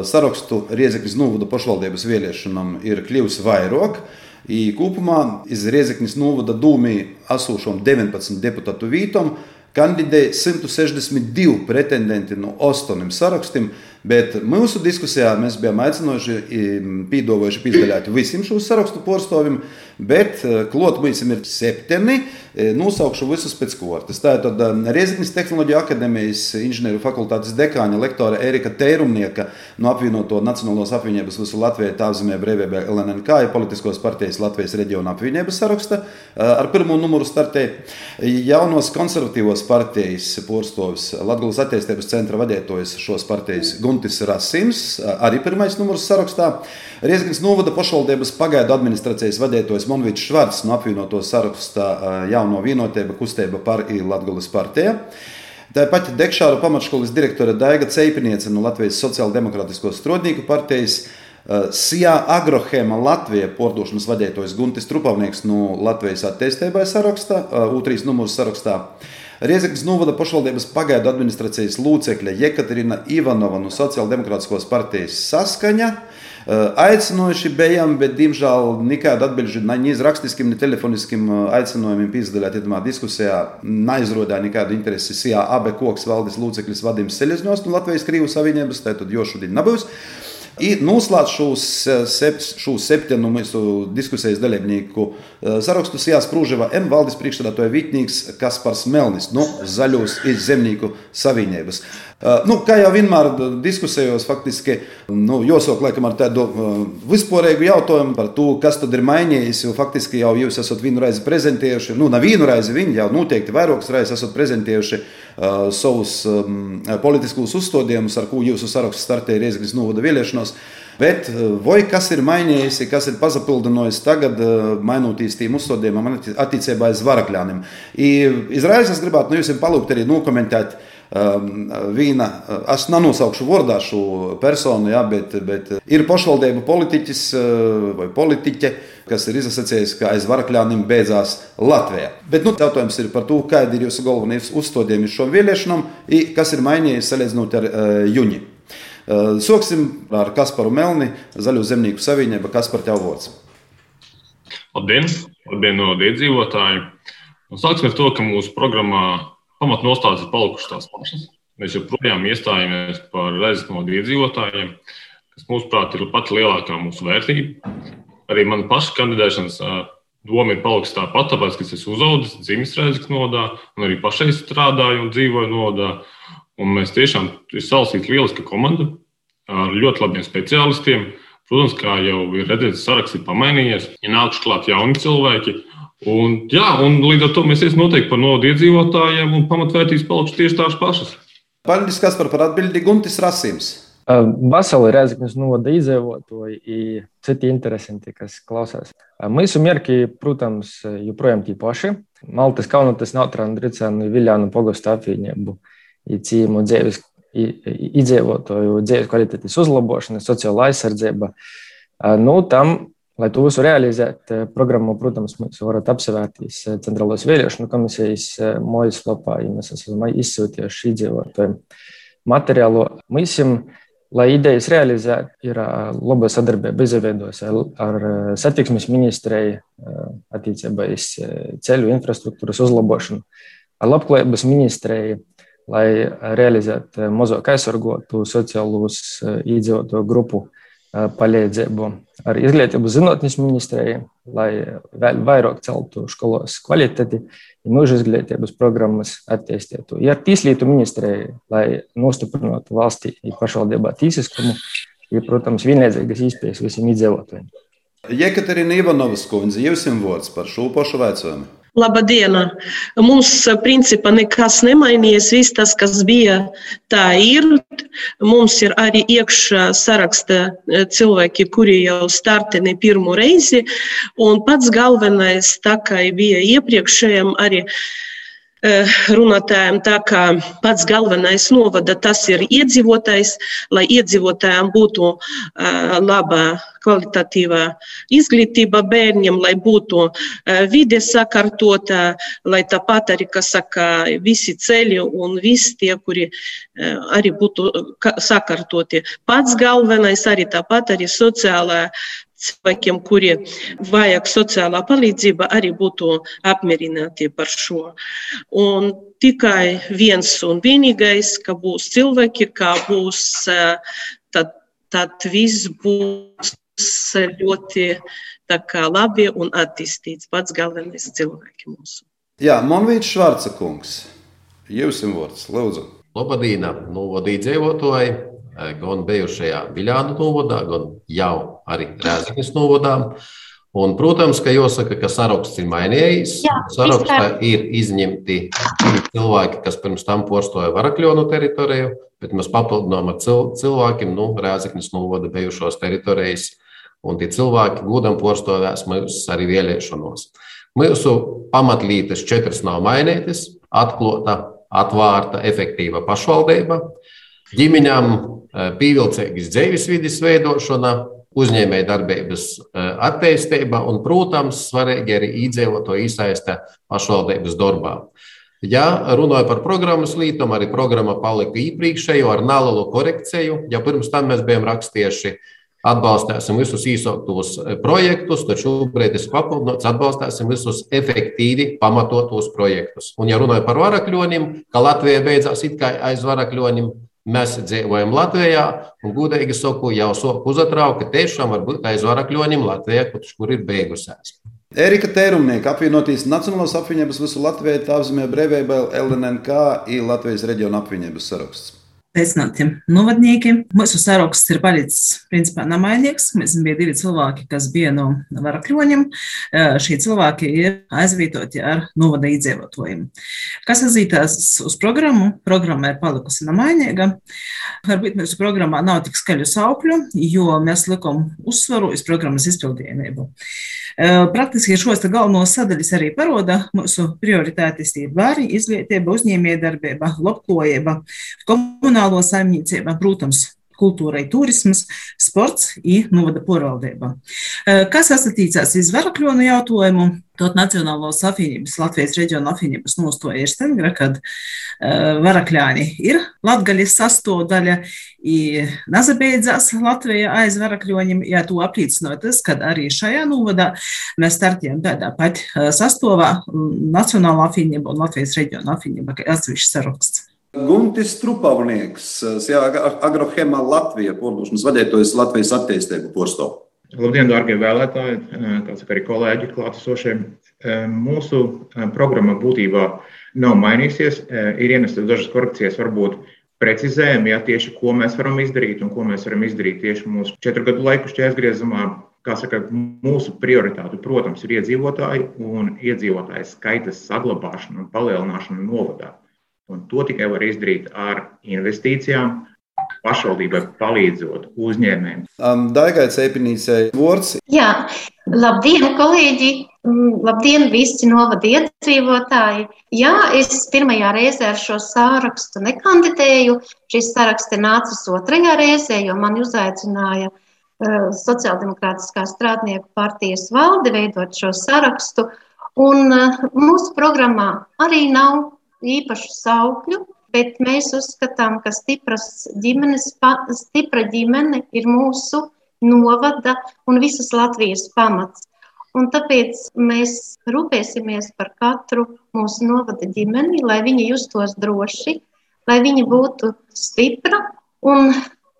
Speaker 2: Sarakstu Riezeknis novada pašvaldības vēlēšanām ir kļuvusi vairāk. Kopumā iz Riezeknis novada dūmī esošām 19 deputātu vītom kandidēja 162 pretendenti no 8 sarakstiem. Bet mūsu diskusijā mēs bijām aicinājuši, pīdāvājuši pīzdaļāt visiem šo sarakstu porstovim, bet e, klot mums ir septiņi, e, nosaukšu visus pēc kārtas. Tā ir tad e, Rieziknis Tehnoloģija akadēmijas inženieru fakultātes dekāņa lektora Erika Teirumnieka no apvienoto Nacionālos apvienības visu Latviju tāvzemē brīvībai LNNK ja politiskos partijas Latvijas reģiona apvienības saraksta ar pirmo numuru startēja. Jaunos konservatīvos partijas porstovis Latgulas attīstības centra vadītājs šos partijas. Guntis Rasims, arī pirmais numurs sarakstā. Riezgans novada pašvaldības pagaidu administrācijas vadītājs Monvīts Švarts no apvienoto sarakstā jauno vienotība kustība par Latvijas partiju. Tāpat Dekšāra pamatskolas direktore Daiga Ceipiniece no Latvijas Sociāldemokrātisko strodnieku partijas. Sijā Agrohēma Latvijas pordošanas vadītājs Guntis Trupavnieks no Latvijas attīstībai sarakstā, otrais numurs sarakstā. Riezeknas novada pašvaldības pagaidu administrācijas locekļe Jekaterina Ivanova no Sociāldemokrātiskās partijas saskaņa. Aicinājuši bijām, bet, diemžēl, nekādu atbildžu ne iz rakstiskiem, ne telefoniskiem aicinājumiem piedalīties diskusijā. Neizrādīja nekādu interesi. Sijā abi koks valdes loceklis Vadims Selezņos no Latvijas Krīvu Savienības, tātad jau šodien nebūs. I noslēdz šos, sept, šos septiņu mūsu diskusijas dalībnieku sarakstus jāsprūžava M. Valdis priekšstādātoja Vitnīgs Kaspars Melnis no Zaļos zemnieku savienības. Nu, kā jau vienmēr diskusijos, faktiski nu, jāsaka, laikam, ar tādu vispārīgu jautājumu par to, kas tad ir mainījies. Jo faktiski jau jūs esat vienu reizi prezentējuši, nu, ne vienu reizi, viņi jau noteikti vairākas reizes esat prezentējuši savus um, politiskos uzstādījumus, ar ko jūsu saraksts startēja Riezgas novada vēlēšanās. Bet vai kas ir mainījies, kas ir pazapildinājis tagad, mainoties tiem uzstādījumiem attiecībā uz varakļiem? Izraels es gribētu no nu, jums palūgt arī nokomentēt. Um, vīna, es nenosaukšu vārdā šo personu, ja, bet, bet ir pašvaldība politiķis vai politiķe, kas ir izsacījis, ka aiz varakļiem beidzās Latvijā. Bet nu, jautājums ir par to, kādi ir jūsu galvenie uzstādījumi šo vēlēšanām, kas ir mainījies salīdzinot ar uh, Juņu. Uh, soksim ar Kasparu Melni, Zaļo zemnieku savienību, Kaspar tev vārds.
Speaker 13: Labdien, labdien no iedzīvotāji! Sāksim ar to, ka mūsu programmā pamatnostādes ir palikušas tās pašas. Mēs joprojām iestājamies par rezidentu iedzīvotājiem, kas, mūsuprāt, ir pati lielākā mūsu vērtība. Arī mana paša kandidēšanas doma ir palikusi tā pati, tāpēc, ka es esmu uzaugusi dzimis Reizeknas nodā, un arī pašai strādāju un dzīvoju nodā. Un mēs tiešām ir salasīta lieliska komanda ar ļoti labiem speciālistiem. Protams, kā jau ir redzēts, saraksts ir pamainījies. Ir nākuši klāt jauni cilvēki, Un, jā, un līdz ar to mēs esam noteikti par nodu iedzīvotājiem un pamatvērtības palikušas tieši tās pašas.
Speaker 2: Paldies, kas par atbildību Guntis Rasims.
Speaker 14: Vasarī Rezeknas novada izdzīvotāji ir citi interesanti, kas klausās. Mūsu mērķi, protams, joprojām tie paši. Maltas kaunotas Nautrāna Dricēnu Viljānu pogostu apvienību cīmu dzīves iedzīvotāju dzīves kvalitātes uzlabošana, sociāla aizsardzība. Nu, tam Lai to visu realizētu, eh, programmu, protams, mēs varat apsevērtīs eh, Centrālās vēlēšanu komisijas eh, mājaslapā, ja mēs esam izsūtījuši iedzīvotājiem materiālu. Mēs jums, lai idejas realizētu, ir laba sadarbība izveidos ar satiksmes ministriju attiecībā uz ceļu infrastruktūras uzlabošanu, ar labklājības ministriju, lai realizētu mazāk aizsargotu sociālos iedzīvotāju grupu palīdzību ar izglītības zinātnes ministriju, lai vēl vairāk celtu skolos kvalitāti, ja mūža izglītības programmas attīstītu. Ja ar tīslietu ministriju, lai nostiprinātu valstī pašvaldībā tīsiskumu, ir, protams, vienlīdzīgas iespējas visiem iedzīvotājiem.
Speaker 2: Jekaterina Ivanovas kundze, jums ir vārds par šo pašu veicojumu.
Speaker 15: Labdien! Mums, principā, nekas nemainījies. Viss tas, kas bija, tā ir. Mums ir arī iekšā saraksta e, cilvēki, kuri jau startē ne pirmo reizi. Un pats galvenais, tā kā bija iepriekšējiem, arī Eh, runātājiem, tā kā pats galvenais novada tas ir iedzīvotājs, lai iedzīvotājiem būtu eh, laba kvalitatīva izglītība bērniem, lai būtu eh, vide sakārtota, lai tāpat arī, kas saka, visi ceļi un visi tie, kuri arī būtu sakārtoti. Pats galvenais arī tāpat arī sociālā cilvēkiem, kuri vajag sociālā palīdzība, arī būtu apmierināti par šo. Un tikai viens un vienīgais, ka būs cilvēki, kā būs, tad, tad viss būs ļoti kā, labi un attīstīts. Pats galvenais cilvēki mūsu.
Speaker 2: Jā, man viņš Švarca kungs. Jūs esat vārds, lūdzu.
Speaker 16: Labadīna, nu, vadīt dzīvotāji, gan bijušajā Viļānu novadā, gan jau arī Rēzaknes novadā. Un, protams, ka jāsaka, ka saraksts ir mainījies. Sarakstā ir izņemti cilvēki, kas pirms tam postoja Varakļonu teritoriju, bet mēs papildinām ar cilvēkiem, nu, Rēzaknes novada bijušos teritorijas, un tie cilvēki gudam postovēs mūsu arī vēlēšanos. Mūsu pamatlītes četras nav mainītas, atklāta, atvērta, efektīva pašvaldība. Ģimeņām Eh, pievilcīgas dzīves vidas veidošana, uzņēmējdarbības eh, attīstība un, protams, svarīgi arī iedzīvotāju iesaiste pašvaldības darbā. Ja runāju par programmas lītumu, arī programma palika iepriekšējo ar nelielu korekciju. Ja pirms tam mēs bijām rakstījuši, atbalstīsim visus īsāktos eh, projektus, tad šobrīd ir papildināts, atbalstīsim visus efektīvi pamatotos projektus. Un, ja runāju par varakļiem, ka Latvija beidzās it kā aiz varakļiem, Mēs dzīvojam Latvijā, un gudīgi sakot, jau soku uzatraukt, ka tiešām var būt aiz varakļoņiem Latvijā, kur ir beigusies.
Speaker 2: Erika Tērumnieka apvienotīs Nacionālās apvienības visu Latviju apzīmē brīvība LNNK ir Latvijas reģiona apvienības saraksts
Speaker 17: pēcnātiem novadniekiem. Mūsu saraksts ir palicis principā namainīgs. Mēs bija divi cilvēki, kas bija no varakļoņiem. Šie cilvēki ir aizvietoti ar novada iedzīvotājiem. Kas atzītās uz programmu, programma ir palikusi namainīga. Varbūt mūsu programmā nav tik skaļu saukļu, jo mēs likam uzsvaru uz programmas izpildījumību. Praktiski šos galvenos sadaļas arī paroda. Mūsu prioritātes ir bērni, izglītība, uzņēmējdarbība, labklājība, komunālo saimniecība, protams, kultūrai, turismas, sports un novada porvaldība. Kas atsatīcās iz Varakļonu jautājumu, tad Nacionālās apvienības, Latvijas reģiona apvienības nostoja ir stengra, kad Varakļāni ir Latgaļas sastāvdaļa, nazabeidzās Latvija aiz Varakļoņiem, ja to apliecināja tas, kad arī šajā novadā mēs startējam tādā pat sastāvā Nacionālā apvienība un Latvijas reģiona apvienība, kā atsevišķs saraksts.
Speaker 2: Guntis Trupavnieks, Agrohēmā Latvija, porcelāna vadītājs Latvijas attīstību porsto.
Speaker 18: Labdien, darbie vēlētāji, tāds arī kolēģi klātesošie. Mūsu programma būtībā nav mainījusies. Ir ienestas dažas korekcijas, varbūt precizējumi, ja tieši ko mēs varam izdarīt un ko mēs varam izdarīt tieši mūsu četru gadu laiku šķērsgriezumā. Kā saka, mūsu prioritāte, protams, ir iedzīvotāji un iedzīvotāju skaita saglabāšana un palielināšana novadā. Un to tikai var izdarīt ar investīcijām, pašvaldībai palīdzot uzņēmējiem.
Speaker 2: Um, Daigai Cepinīcei vārds.
Speaker 19: Jā, labdien, kolēģi! Mm, labdien, visi novada iedzīvotāji! Jā, es pirmajā reizē ar šo sārakstu nekandidēju. Šis saraksts ir nācis otrajā reizē, jo mani uzaicināja uh, Sociāldemokrātiskā strādnieku partijas valde veidot šo sarakstu. Un uh, mūsu programmā arī nav īpašu saukļu, bet mēs uzskatām, ka stipras ģimenes, stipra ģimene ir mūsu novada un visas Latvijas pamats. Un tāpēc mēs rūpēsimies par katru mūsu novada ģimeni, lai viņi justos droši, lai viņi būtu stipra. Un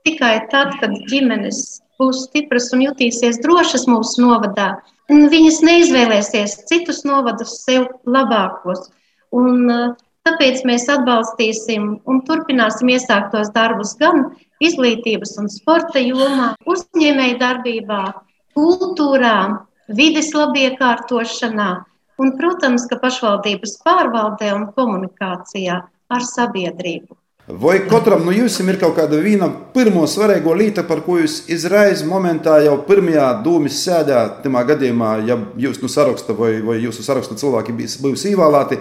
Speaker 19: tikai tad, kad ģimenes būs stipras un jutīsies drošas mūsu novadā, viņas neizvēlēsies citus novadus sev labākos. Un, Tāpēc mēs atbalstīsim un turpināsim iesāktos darbus gan izglītības un sporta jomā, uzņēmēju darbībā, kultūrā, vides labiekārtošanā un, protams, ka pašvaldības pārvaldē un komunikācijā ar sabiedrību.
Speaker 2: Vai katram no jums ir kaut kāda viena pirmā svarīga lieta, par ko jūs izraisa momentā jau pirmajā dūmis sēdē, tajā gadījumā, ja jūs no saraksta vai, vai jūsu saraksta cilvēki būs ievēlēti,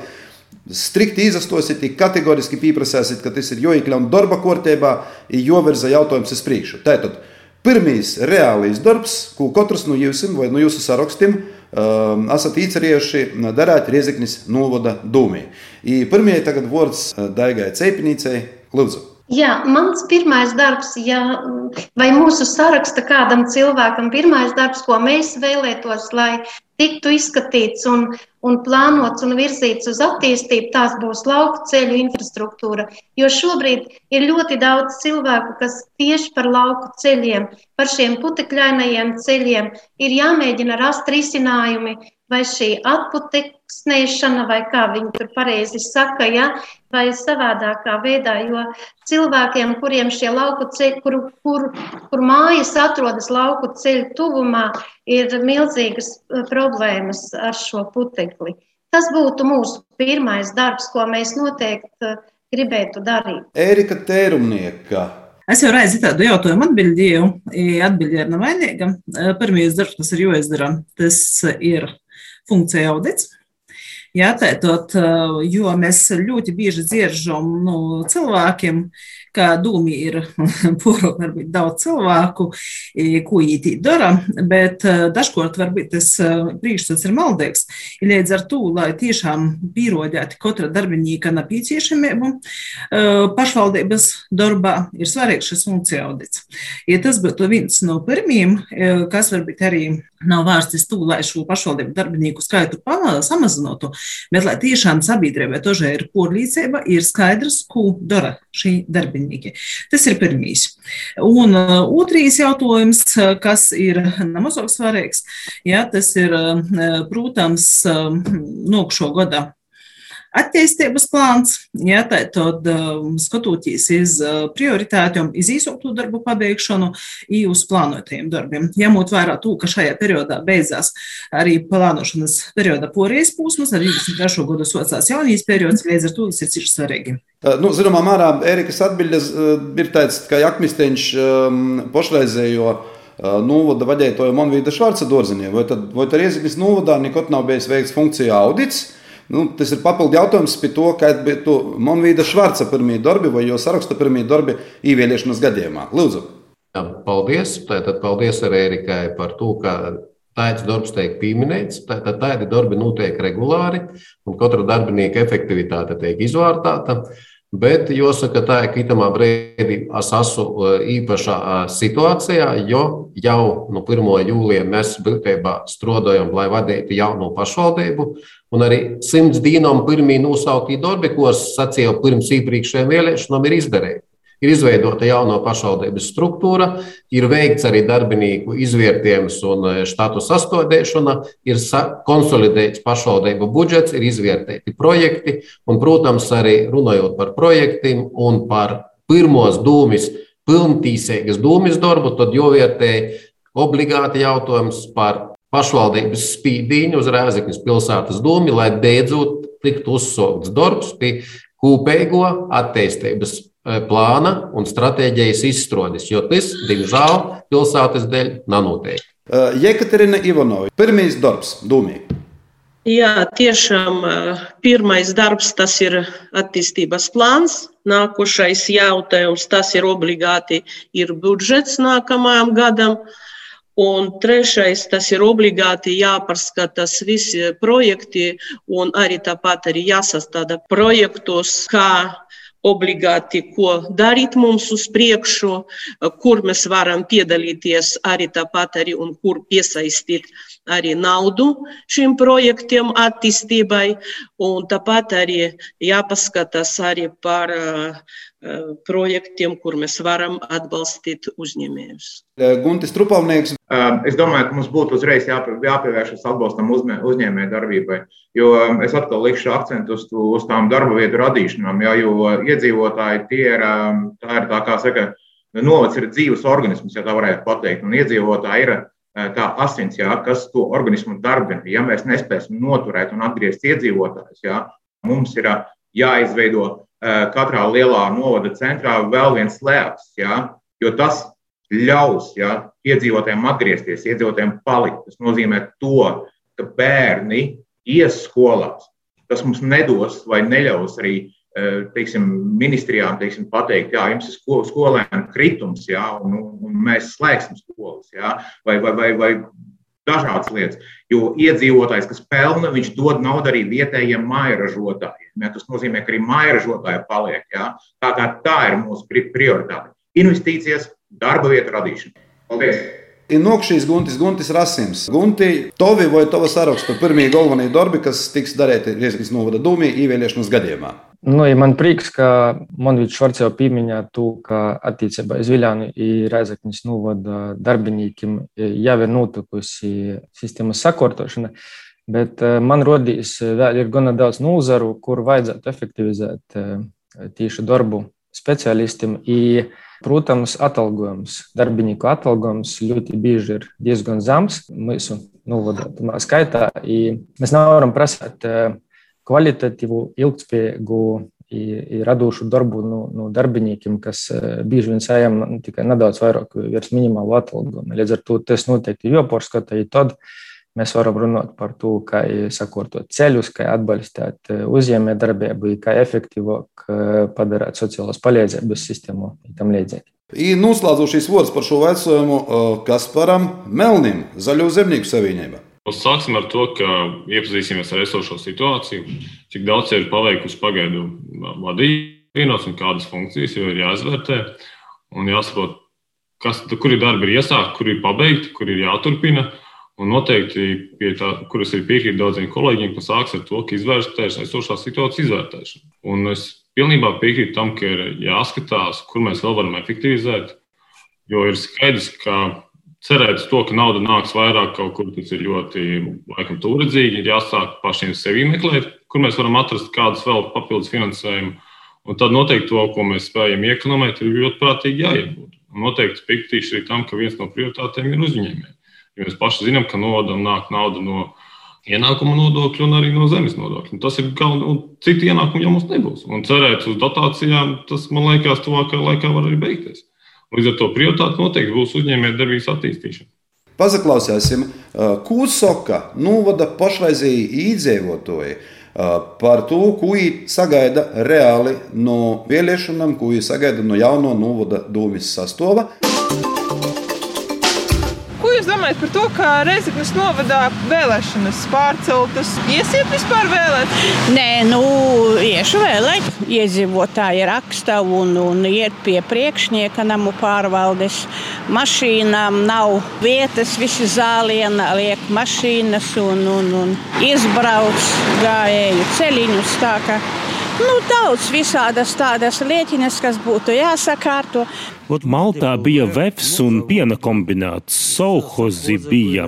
Speaker 2: strikti izastosiet, kategoriski pieprasīsiet, ka tas ir jāiekļaut darba kārtībā, jāvirza jautājums uz priekšu. Tātad pirmīs reālais darbs, ko katrs no jums vai no jūsu sarakstiem um, esat īcerējuši darīt Riezeknis novada dūmī. Pirmie tagad vārds uh, Daigai Ceipnīcei Lūdzu.
Speaker 19: Jā, mans pirmais darbs, ja, vai mūsu saraksta kādam cilvēkam, pirmais darbs, ko mēs vēlētos, lai tiktu izskatīts un, un plānots un virzīts uz attīstību, tās būs lauku ceļu infrastruktūra. Jo šobrīd ir ļoti daudz cilvēku, kas tieši par lauku ceļiem, par šiem putekļainajiem ceļiem ir jāmēģina rast risinājumi, vai šī atputeksnēšana, vai kā viņi tur pareizi saka, ja, vai savādākā veidā, jo cilvēkiem, kuriem šie lauku ceļi, kur, kur, kur mājas atrodas lauku ceļu tuvumā, ir milzīgas eh, problēmas ar šo putekli. Tas būtu mūsu pirmais darbs, ko mēs noteikti eh, gribētu darīt.
Speaker 2: Ērika Tērumnieka.
Speaker 17: Es jau reizi tādu jautājumu atbildēju, atbildēju ar nevainīgu. Pirmais darbs, kas ir jāizdara, tas ir funkcija audits. Jā, tātad, jo mēs ļoti bieži dzirdam no nu, cilvēkiem, ka dūmi ir puro, varbūt daudz cilvēku, ko īti dara, bet dažkārt varbūt tas priekšstats ir maldīgs. Līdz ar to, lai tiešām pierodētu katra darbinīka nepieciešamību, pašvaldības darbā ir svarīgs šis funkcija audits. Ja tas būtu viens no pirmiem, kas varbūt arī nav vērsts to, lai šo pašvaldību darbinieku skaitu samazinātu, bet lai tiešām sabiedrībai tožai ir porlīdzība, ir skaidrs, ko dara šī darbinība darbinieki. Tas ir pirmīs. Un otrais jautājums, kas ir nemazāk svarīgs, ja, tas ir, protams, nokšo gada attīstības plāns, ja, tad um, skatoties uz uh, prioritātiem, iz īsoktu darbu pabeigšanu, i uz plānotajiem darbiem. Ņemot vērā to, ka šajā periodā beidzās arī plānošanas perioda porijas posms, ar 23. gadu socās jaunīs periods, līdz ar to tas ir cieši svarīgi.
Speaker 2: Uh, nu, zināmā mērā Erikas atbildes uh, ir tāds, ka Jakmisteņš um, pašreizējo novada vadītāju Monvīda Švarca dārziņā, vai tad, vai tad Rieziknis novadā nekad nav bijis veikts funkcija audits. Nu, tas ir papildu jautājums par to, kāda bija to Monvīda Švarca pirmie darbi vai jo saraksta pirmie darbi īvieliešanas gadījumā. Lūdzu!
Speaker 16: Paldies! Tātad paldies arī Erikai par to, ka tāds darbs tiek pieminēts. Tātad tādi darbi notiek regulāri un katra darbinieka efektivitāte tiek izvērtāta. Bet jāsaka, tā ir kitamā brīdī es esmu īpašā situācijā, jo jau no 1. jūlijā mēs būtībā strādājam, lai vadītu jaunu pašvaldību. Un arī simts dienām pirmie nosauktī darbi, ko es sacīju pirms iepriekšējiem vēlēšanām, ir izdarīti. Ir izveidota jauna pašvaldības struktūra, ir veikts arī darbinieku izvērtējums un e, štatu sastādīšana, ir konsolidēts pašvaldību budžets, ir izvērtēti projekti. Un, protams, arī runājot par projektiem un par pirmos dūmis, pilntīsīgas dūmis darbu, tad jāvērtē obligāti jautājums par pašvaldības spīdīņu uz Rēzekņas pilsētas dūmi, lai beidzot tiktu uzsākts darbs pie kopējo attīstības Eh, plāna un stratēģijas izstrādes, jo tas, diemžēl, pilsētas dēļ nav noteikti.
Speaker 2: Eh, Jekaterina Ivanova, pirmais darbs, Dūmī.
Speaker 15: Jā, tiešām pirmais darbs tas ir attīstības plāns. Nākošais jautājums tas ir obligāti ir budžets nākamajam gadam. Un trešais, tas ir obligāti jāpārskatās visi projekti, un arī tāpat arī jāsastāda projektos, kā obligāti, ko darīt mums uz priekšu, kur mēs varam piedalīties arī tāpat, arī, un kur piesaistīt arī naudu šim projektiem attīstībai. Un tāpat arī jāpaskatās arī par uh, projektiem, kur mēs varam atbalstīt uzņēmējus.
Speaker 2: Guntis Trupalnieks.
Speaker 18: Es domāju, ka mums būtu uzreiz jāpievēršas atbalstam uzņēmēju darbībai, jo es atkal likšu akcentu uz, uz tām darba vietu radīšanām, jā, jo iedzīvotāji tie ir, tā ir tā kā saka, novads ir dzīves organisms, ja tā varētu pateikt, un iedzīvotāji ir tā asins, jā, kas to organismu darbina. Ja mēs nespēsim noturēt un atgriezt iedzīvotājus, jā, mums ir jāizveido katrā lielā novada centrā vēl viens slēpts, ja, jo tas ļaus ja, iedzīvotājiem atgriezties, iedzīvotājiem palikt. Tas nozīmē to, ka bērni ies skolās. Tas mums nedos vai neļaus arī teiksim, ministrijām teiksim, pateikt, ka jums ir skolēnu kritums, jā, un, un mēs slēgsim skolas, jā, vai, vai, vai, vai dažādas lietas. Jo iedzīvotājs, kas pelna, viņš dod naudu arī vietējiem mājražotājiem. Ja? Tas nozīmē, ka arī mājražotāji paliek. Ja? Tā, kā tā ir mūsu prioritāte. Investīcijas, darba vietu radīšana. Paldies!
Speaker 2: Ir nokšīs Guntis, Guntis Rasims. Gunti, tovi vai tava saraksta pirmie galvenie darbi, kas tiks darīti Rieziknis novada dūmī īvēliešanas gadījumā?
Speaker 14: Nu, ja man prieks, ka Monvīds Švarts jau pieminēja to, ka attiecībā uz Viljānu ir Reizekņas novada darbiniekiem jau ir notikusi sistēmas sakortošana, bet man rodīs vēl ir gana daudz nozaru, kur vajadzētu efektivizēt tieši darbu speciālistiem. I, protams, atalgojums, darbinieku atalgojums ļoti bieži ir diezgan zems mūsu novada skaitā. I mēs nevaram prasīt kvalitatīvu, ilgspējīgu radošu darbu no, no darbiniekiem, kas bieži vien saņem tikai nedaudz vairāk virs minimālu atalgojumu. Līdz ar to tas noteikti ir jāpārskata, tad mēs varam runāt par to, kā sakārtot ceļus, kā atbalstīt uzņēmējdarbību, kā efektīvāk padarīt sociālās palīdzības sistēmu un tam līdzīgi.
Speaker 2: Noslēdzošais vārds par šo vecumu Kasparam Melnim, Zaļo zemnieku savienībai.
Speaker 13: Sāksim ar to, ka iepazīsimies ar esošo situāciju, cik daudz ir paveikusi pagaidu vadīšanos un kādas funkcijas jau ir jāizvērtē. Un jāsaprot, kas, kuri darbi ir iesākti, kuri ir pabeigti, kuri ir jāturpina. Un noteikti, tā, kuras ir piekrīt daudziem kolēģiem, ka sāks ar to, ka izvērtēs esošā situācijas izvērtēšanu. Un es pilnībā piekrītu tam, ka ir jāskatās, kur mēs vēl varam efektivizēt. Jo ir skaidrs, ka cerēt uz to, ka nauda nāks vairāk kaut kur, tas ir ļoti laikam, tūredzīgi. Ir jāsāk pašiem sevi meklēt, kur mēs varam atrast kādus vēl papildus finansējumu. Un tad noteikti to, ko mēs spējam iekonomēt, ir ļoti prātīgi jāiegūt. Noteikti piekritīšu arī tam, ka viens no prioritātēm ir uzņēmēji. Jo mēs paši zinām, ka nodam nāk nauda no ienākuma nodokļa un arī no zemes nodokļa. Un tas ir galvenais, un citu ienākumu jau mums nebūs. Un cerēt uz dotācijām, tas man liekas, tuvākajā laikā var arī beigties. Līdz ar to prioritāte noteikti būs uzņēmējdarbības attīstīšana.
Speaker 2: Pazaklausīsim, ko saka novada pašreizēji iedzīvotāji par to, ko viņi sagaida reāli no vēlēšanām, ko viņi sagaida no jauno novada domas sastāvā
Speaker 7: domājat par to, ka Reizeknas novadā vēlēšanas pārceltas? Iesiet vispār vēlēt?
Speaker 20: Nē, nu, iešu vēlēt. Iedzīvotāji raksta un, un iet pie priekšnieka namu pārvaldes. Mašīnām nav vietas, visi zālienā liek mašīnas un, un, un izbrauc gājēju ceļiņus. Tā, nu, daudz visādas tādas lietiņas, kas būtu jāsakārto.
Speaker 21: Ot, Maltā bija vefs un piena kombināts, sauhozi bija.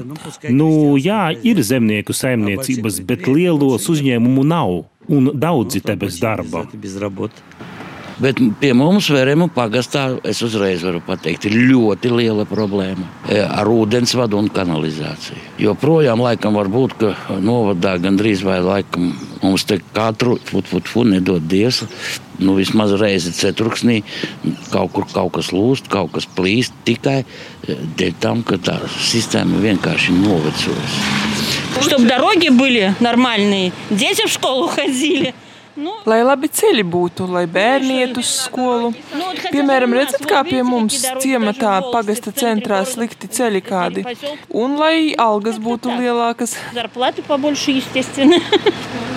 Speaker 21: Nu, jā, ir zemnieku saimniecības, bet lielos uzņēmumu nav, un daudzi te bez darba.
Speaker 22: Bet pie mums, Veremu pagastā, es uzreiz varu pateikt, ir ļoti liela problēma e, ar ūdensvadu un kanalizāciju. Jo projām laikam var būt, ka novadā gandrīz vai laikam mums te katru futu, futu, nedod dievs. Nu, vismaz reizi ceturksnī kaut kur kaut kas lūst, kaut kas plīst tikai e, dēļ tam, ka tā sistēma vienkārši novecojas.
Speaker 20: Чтобы дороги были нормальные, дети в школу ходили.
Speaker 7: Nu, lai labi ceļi būtu, lai bērni iet uz skolu. Piemēram, redzat, kā pie mums ciematā pagasta centrā slikti ceļi kādi. Un lai algas būtu lielākas.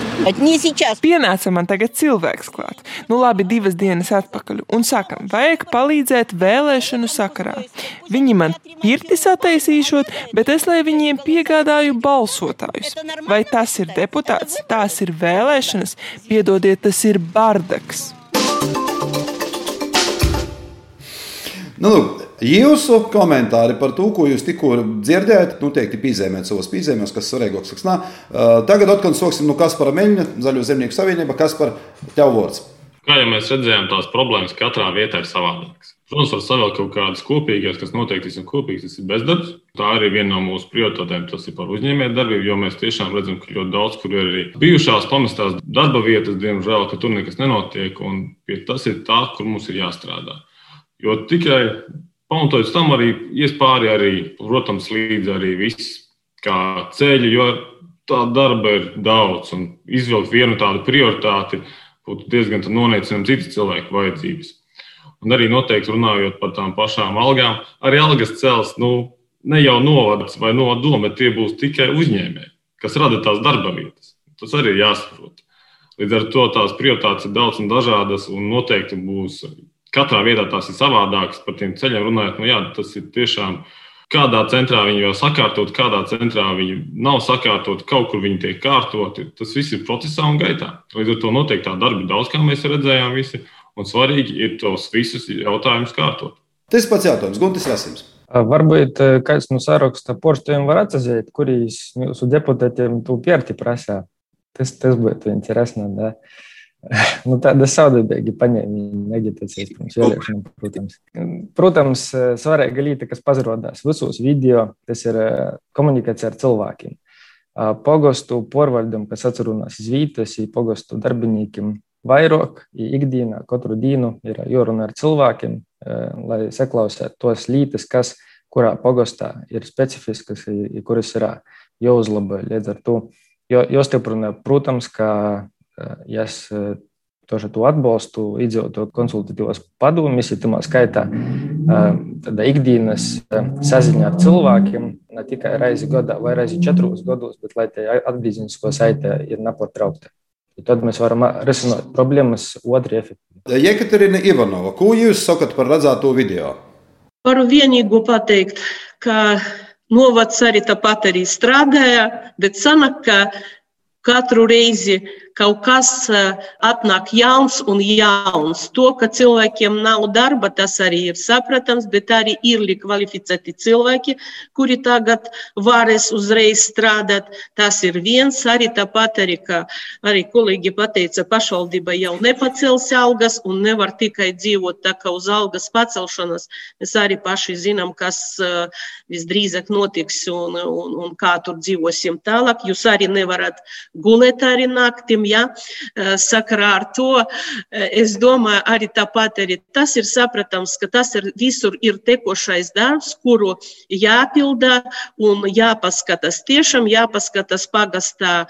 Speaker 7: Pienāca man tagad cilvēks klāt. Nu, labi, divas dienas atpakaļ. Un sakam, vajag palīdzēt vēlēšanu sakarā. Viņi man pirti sataisīšot, bet es lai viņiem piegādāju balsotājus. Vai tas ir deputāts, tās ir vēlēšanas, piedodiet, tas ir bardaks.
Speaker 2: Nu, lūk, jūsu komentāri par to, ko jūs tikko dzirdējāt, noteikti nu, piezīmēt savos piezīmēs, kas svarīgāks, kas nav. Tagad atkal sāksim no Kaspara Meļņa, Zaļo zemnieku savienība, kas par tev vārds.
Speaker 13: Kā jau mēs redzējām, tās problēmas katrā vietā ir savādākas. Protams, var savēlēt kaut kādas kopīgas, kas noteikti ir kopīgas, tas ir bezdarbs. Tā arī viena no mūsu prioritātēm, tas ir par uzņēmējdarbību, jo mēs tiešām redzam, ka ļoti daudz, kur ir arī bijušās pamestās darba vietas, diemžēl, ka tur nekas nenotiek, un tas ir tā, kur mums ir jāstrādā. Jo tikai pamatojoties tam arī ies pāri, arī, protams, līdzi arī viss kā ceļi, jo tā darba ir daudz. Un izvilkt vienu tādu prioritāti būtu diezgan noneicinām citas cilvēku vajadzības. Un arī noteikti runājot par tām pašām algām, arī algas cels nu, ne jau novads vai novadoma, bet tie būs tikai uzņēmēji, kas rada tās darba vietas. Tas arī ir jāsaprot. Līdz ar to tās prioritātes ir daudz un dažādas, un noteikti būs katrā vietā tās ir savādākas par tiem ceļiem runājot. Nu, jā, tas ir tiešām kādā centrā viņi jau sakārtot, kādā centrā viņi nav sakārtot, kaut kur viņi tiek kārtoti. Tas viss ir procesā un gaitā. Līdz ar to noteikti tā darba daudz, kā mēs redzējām, visi. Un svarīgi ir tos visus jautājumus kārtot.
Speaker 2: Tas pats jautājums, Guntis Rasims.
Speaker 14: Varbūt kāds no saraksta porštiem var atzīt, kurīs jūsu deputātiem tu pierti prasā. Tas, tas būtu interesanti. Nu, tāda saudabīga paņēmiena agitācijas pirms vēlēšanām, protams. Protams, svarīga lieta, kas parādās visos video, tas ir komunikācija ar cilvēkiem. Pogostu porvaldam, kas atrunās iz vītas, pogostu darbiniekiem vairāk, ikdienā, katru dienu ir jārunā ar cilvēkiem, lai saklausītu tos lietas, kas kurā pogostā ir specifiskas, kuras ir jāuzlabo līdz ar to. Jāstiprina, protams, ka ja es тоже to atbalstu, izdzīvotu konsultatīvos padomus, ja tā skaitā tāda ikdienas saziņa ar cilvēkiem, ne tikai reizi gadā vai reizi četros gados, bet lai tie atgriezenisko saite ir nepārtraukta. Tad mēs varam risināt problēmas otru efektu.
Speaker 2: Jekaterina Ivanova, ko jūs sakat par redzēto video?
Speaker 15: Varu vienīgo pateikt, ka novads arī tāpat arī strādāja, bet sanāk, ka katru reizi, kaut kas atnāk jauns un jauns. To, ka cilvēkiem nav darba, tas arī ir saprotams, bet arī ir kvalificēti cilvēki, kuri tagad varēs uzreiz strādāt. Tas ir viens arī tāpat, arī, kā arī kolēģi pateica, pašvaldība jau nepacels algas un nevar tikai dzīvot tā kā uz algas pacelšanas. Mēs arī paši zinām, kas visdrīzāk notiks un, un, un kā tur dzīvosim tālāk. Jūs arī nevarat gulēt arī naktim, ja? sakarā ar to. Es domāju, arī tāpat arī tas ir saprotams, ka tas ir visur ir tekošais darbs, kuru jāpilda un jāpaskatās. Tiešām jāpaskatās pagastā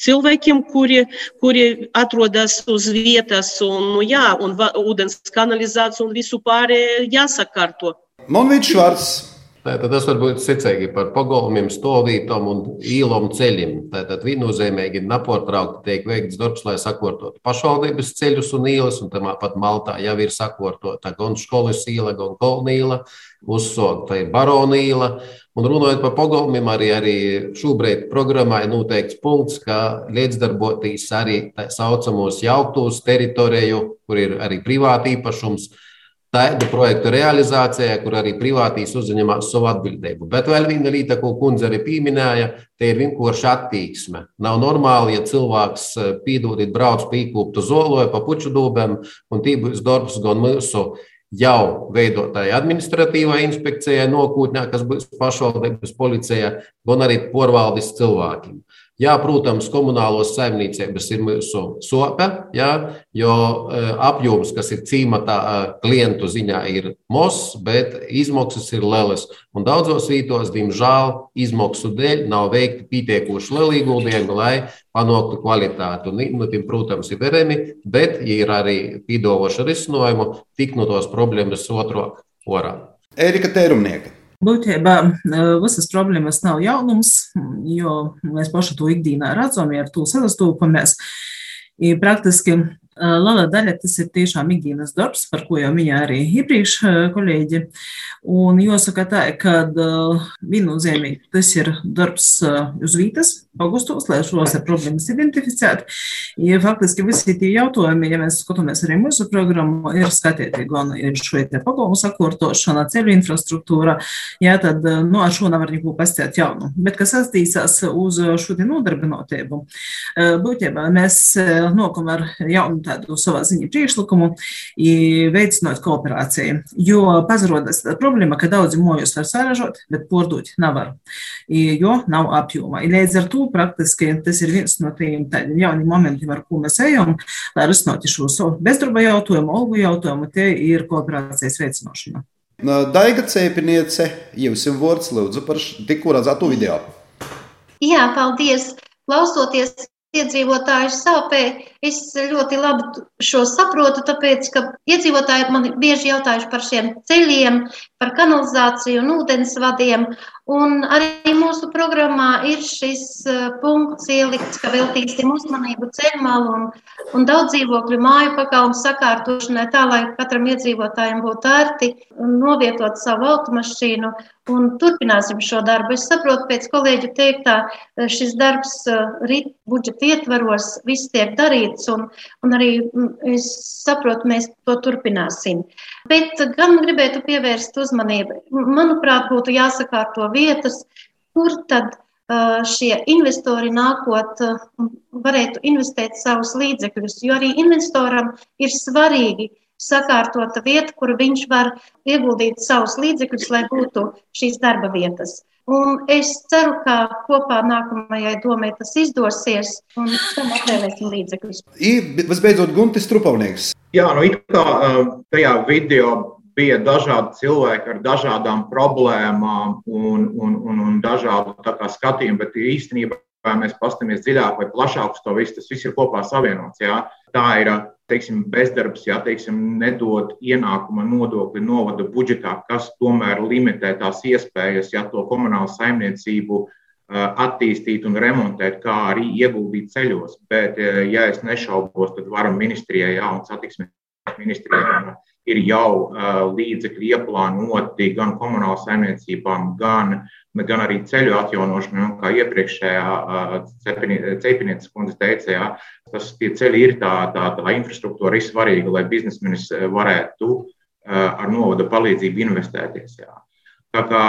Speaker 15: cilvēkiem, kuri, kuri atrodas uz vietas, un, nu, jā, un ūdens kanalizācija un visu pārējo jāsakārto.
Speaker 2: Monvīds Švarts.
Speaker 16: Tātad tas var būt secīgi par pagalmiem, stāvvītām un īlām ceļiem. Tātad viennozīmīgi nepārtraukti tiek veikts darbs, lai sakārtotu pašvaldības ceļus un ielas, un tāpat Maltā jau ir sakārtota gan skolas īla, gan kolnīla, uzsākta ir baronīla. Un runājot par pagalmiem, arī, arī šobrīd programmā ir noteikts punkts, ka līdzdarboties arī tā saucamos jauktos teritoriju, kur ir arī privāti īpašums tādu projektu realizācijā, kur arī privātīs uzņemās savu atbildību. Bet vēl viena lieta, ko kundze arī pieminēja, te ir vienkārši attieksme. Nav normāli, ja cilvēks eh, pīdūtīt brauc pīkūptu zoloju pa puču dūbēm, un tī būs darbs gan mūsu jau veidotāja administratīvā inspekcijā, nokūtnē, kas būs pašvaldības policijā, gan arī porvaldes cilvēkiem. Jā, protams, komunālos saimniecības ir mūsu sope, jā, jo e, apjoms, kas ir cīmatā e, klientu ziņā, ir mos, bet izmaksas ir lielas. Un daudzos vītos, diemžēl, izmaksu dēļ nav veikti pietiekoši lieli ieguldījumi, lai panāktu kvalitāti. Un, nu, tiem, protams, ir veremi, bet ja ir arī pīdovoša risinājumu, tik no tos problēmas otro orā.
Speaker 2: Erika Tērumnieka.
Speaker 17: Būtībā visas problēmas nav jaunums, jo mēs paši to ikdienā redzam, ja ar to sastopamies. Praktiski Liela daļa tas ir tiešām ikdienas darbs, par ko jau minēja arī iepriekš kolēģi. Un jāsaka tā, ka viennozīmīgi tas ir darbs uz vietas, augustos, lai šos problēmas identificētu. Ja faktiski visi tie jautājumi, ja mēs skatāmies arī mūsu programmu, ir skatīti gan ir šo te pagalmu sakārtošana, ceļu infrastruktūra, jā, tad nu, ar šo nevar neko pastāt jaunu. Bet, kas attīstās uz šo te nodarbinotību, būtībā mēs nokam ar jaunu tādu savā ziņā priekšlikumu, veicinot kooperāciju. Jo pazarodas problēma, ka daudzi mojus var saražot, bet pārdot nevar, jo nav apjoma. Līdz ar to praktiski tas ir viens no tiem jauniem momentiem, ar ko mēs ejam, lai risinātu šo bezdarba jautājumu, algu jautājumu, tie ir kooperācijas veicināšana.
Speaker 2: Daiga Cēpiniece, jums ir vārds lūdzu par tikko redzēto video.
Speaker 19: Jā, paldies! Klausoties iedzīvotāju sāpē, es ļoti labi šo saprotu, tāpēc, ka iedzīvotāji man bieži jautājuši par šiem ceļiem, par kanalizāciju un ūdensvadiem, un arī mūsu programmā ir šis punkts ielikts, ka veltīsim uzmanību ceļmalu un, un daudz dzīvokļu māju pakalnu sakārtošanai tā, lai katram iedzīvotājiem būtu ērti novietot savu automašīnu un turpināsim šo darbu. Es saprotu, pēc kolēģu teiktā, šis darbs rīt budžeta ietvaros, viss tiek darīts, un, un arī es saprotu, mēs to turpināsim. Bet gan gribētu pievērst uzmanību. Manuprāt, būtu jāsakārto vietas, kur tad šie investori nākot varētu investēt savus līdzekļus, jo arī investoram ir svarīgi sakārtota vieta, kur viņš var ieguldīt savus līdzekļus, lai būtu šīs darba vietas. Un es ceru, ka kopā nākamajai domai tas izdosies un tam atvēlēsim līdzekļus.
Speaker 2: Visbeidzot, Guntis Trupavnieks.
Speaker 18: Jā, nu it kā tajā video bija dažādi cilvēki ar dažādām problēmām un, un, un, un dažādu skatījumu, bet īstenībā vai mēs paskatāmies dziļāk vai plašāk uz to visu, tas viss ir kopā savienots. Jā. Tā ir teiksim, bezdarbs, ja teiksim, nedod ienākuma nodokli novada budžetā, kas tomēr limitē tās iespējas, ja to komunālu saimniecību attīstīt un remontēt, kā arī ieguldīt ceļos. Bet, ja es nešaubos, tad varam ministrijai, jā, un satiksmes ministrijai ir jau līdzekļi ieplānoti gan komunālām saimniecībām, gan, gan arī ceļu atjaunošanai. Un kā iepriekšējā cepinieces kundze teica, jā, tas ceļi ir tā, tā, tā infrastruktūra ir svarīga, lai biznesmenis varētu ar novada palīdzību investēties. Jā. Tā kā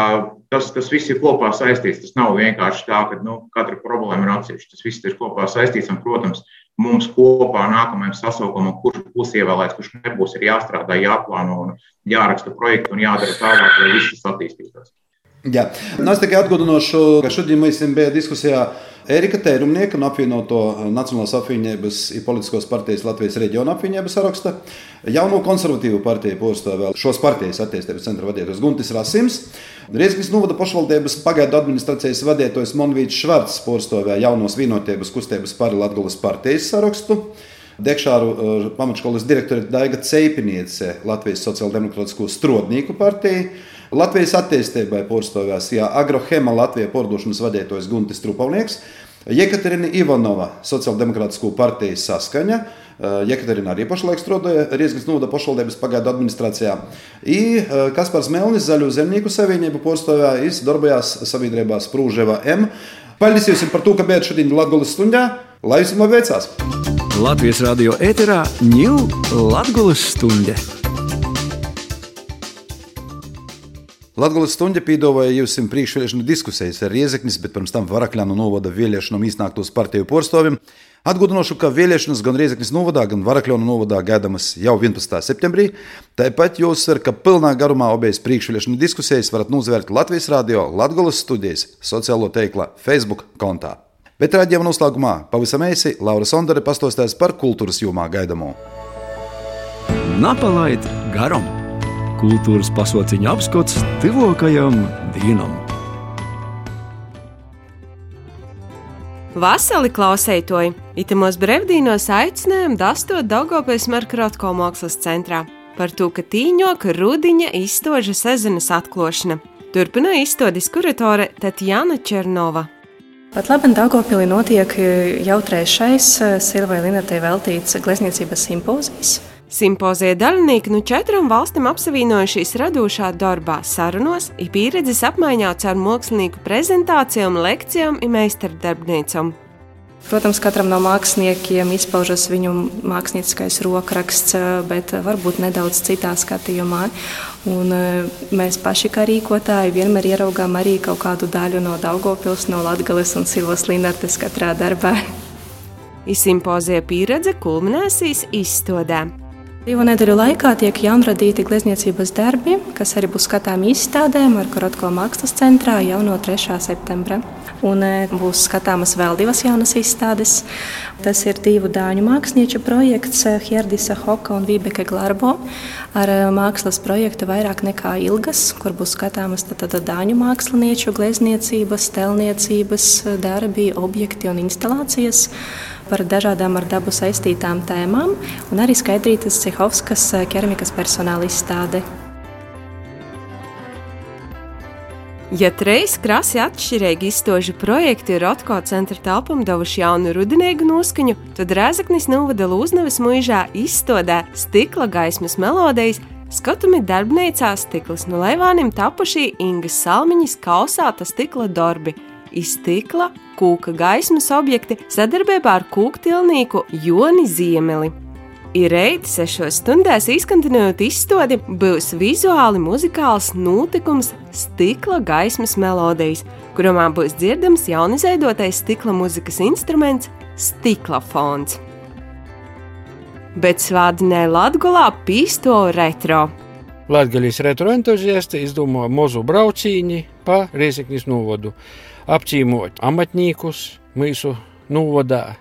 Speaker 18: tas, tas viss ir kopā saistīts. Tas nav vienkārši tā, ka nu, katra problēma ir atsevišķa. Tas viss ir kopā saistīts. Un, protams, mums kopā nākamajam sasaukumam, kurš būs ievēlēts, kurš nebūs, ir jāstrādā, jāplāno un jāraksta projekti un jādara tālāk, lai viss attīstītos.
Speaker 2: Jā, nu, es tikai atgādināšu, ka šodien mēs bijām diskusijā Erika Tērumnieka no apvienoto Nacionālās apvienības un politiskos partijas Latvijas reģiona apvienības saraksta, jauno konservatīvu partiju postā šos partijas attīstības centra vadītājs Guntis Rasims, Riezgas novada pašvaldības pagaidu administrācijas vadītājs Monvīts Švarts postovē jaunos vienotības kustības par Latgulas partijas sarakstu. Dekšāru uh, pamatškolas direktore Daiga Ceipiniece, Latvijas Sociāldemokrātisko strodnieku partiju, Latvijas attīstībai porcelānās, ja agrohēma Latvijas pārdošanas vadītājs Guntis Trupavnieks, Jekaterina Ivanova, Sociāldemokrātisko partijas saskaņa. Jekaterina arī pašlaik strādāja Rīgas Nūda pašvaldības pagaidu administrācijā. I Kaspars Melnis, Zaļo zemnieku savienību porcelānā, darbojās sabiedrībā Sprūževa M. Paldies jums par to, ka bijāt šodien Latvijas stundā. Lai jums veicās!
Speaker 1: Latvijas radio ēterā ņūl Latvijas stundā.
Speaker 2: Latvijas stunda jums priekšvēlēšanu diskusijas ar Riezeknis, bet pirms tam Varakļānu novada vēlēšanām iznāktos partiju porstovim. Atgādināšu, ka vēlēšanas gan Riezeknis novadā, gan Varakļānu novadā gaidamas jau 11. septembrī. Tāpat jāuzsver, ka pilnā garumā abas priekšvēlēšanu diskusijas varat nozvērt Latvijas radio Latvijas studijas sociālo teikla Facebook kontā. Bet rādījuma noslēgumā pavisam īsi Laura Sondere pastostās par kultūras jomā gaidamo.
Speaker 1: Napalaid garam! Kultūras pasauciņa apskats tuvākajam dienam.
Speaker 23: Vasarī klausētoji, itamos brīvdienos aicinājām dastot Daugopēs Merkurotko mākslas centrā par to, ka tīņoka rudiņa izstoža sezonas atklošana. Turpina izstādes kuratore Tatjana Černova.
Speaker 24: Pat labi, Daugopilī notiek jau trešais Silvai Linetei veltīts glezniecības simpozijas.
Speaker 23: Simpozija dalībnieki no četrām valstīm apsavienojušies radošā darbā, sarunos, ir pieredzes apmaiņā caur mākslinieku prezentācijām, lekcijām un meistardarbnīcām.
Speaker 24: Protams, katram no māksliniekiem izpaužas viņu mākslinieckais rokraksts, bet varbūt nedaudz citā skatījumā. Un eh, mēs paši, kā rīkotāji, vienmēr ieraugām arī kaut kādu daļu no Daugopils, no Latgales un Silvas Linartes katrā darbā.
Speaker 23: Simpozija pieredze kulminēsīs izstādē.
Speaker 24: Divu nedēļu laikā tiek jaunradīti glezniecības darbi, kas arī būs skatāmi izstādēm ar Korotko mākslas centrā jau no 3. septembra. Un e, būs skatāmas vēl divas jaunas izstādes. Tas ir divu dāņu mākslinieču projekts Herdisa Hoka un Vībeke Glarbo ar e, mākslas projektu vairāk nekā ilgas, kur būs skatāmas dāņu mākslinieču glezniecības, telniecības darbi, objekti un instalācijas par dažādām ar dabu saistītām tēmām, un arī skaidrītas Cehovskas eh, ķeramikas personāla izstāde.
Speaker 23: Ja treis krasi atšķirīgi izstožu projekti Rotko centra telpam devuši jaunu rudinīgu noskaņu, tad Rēzaknis novada Lūznavas mūžā izstādē stikla gaismas melodijas, skatumi darbnīcā stikls no Leivānim tapušī Ingas Salmiņas kausāta stikla darbi – iz stikla kūka gaismas objekti sadarbībā ar kūktilnieku Joni Ziemeli. Ir reizes sešos stundās izskantinot izstādi, būs vizuāli muzikāls notikums stikla gaismas melodijas, kurā būs dzirdams jaunizveidotais stikla mūzikas instruments - stiklafons. Bet svādinē Latvijā pīsto retro.
Speaker 25: Latvijas retro entuziasti izdomāja mozu braucīņu pa Rīzekņas novodu apcīmot amatniekus mūsu novadā.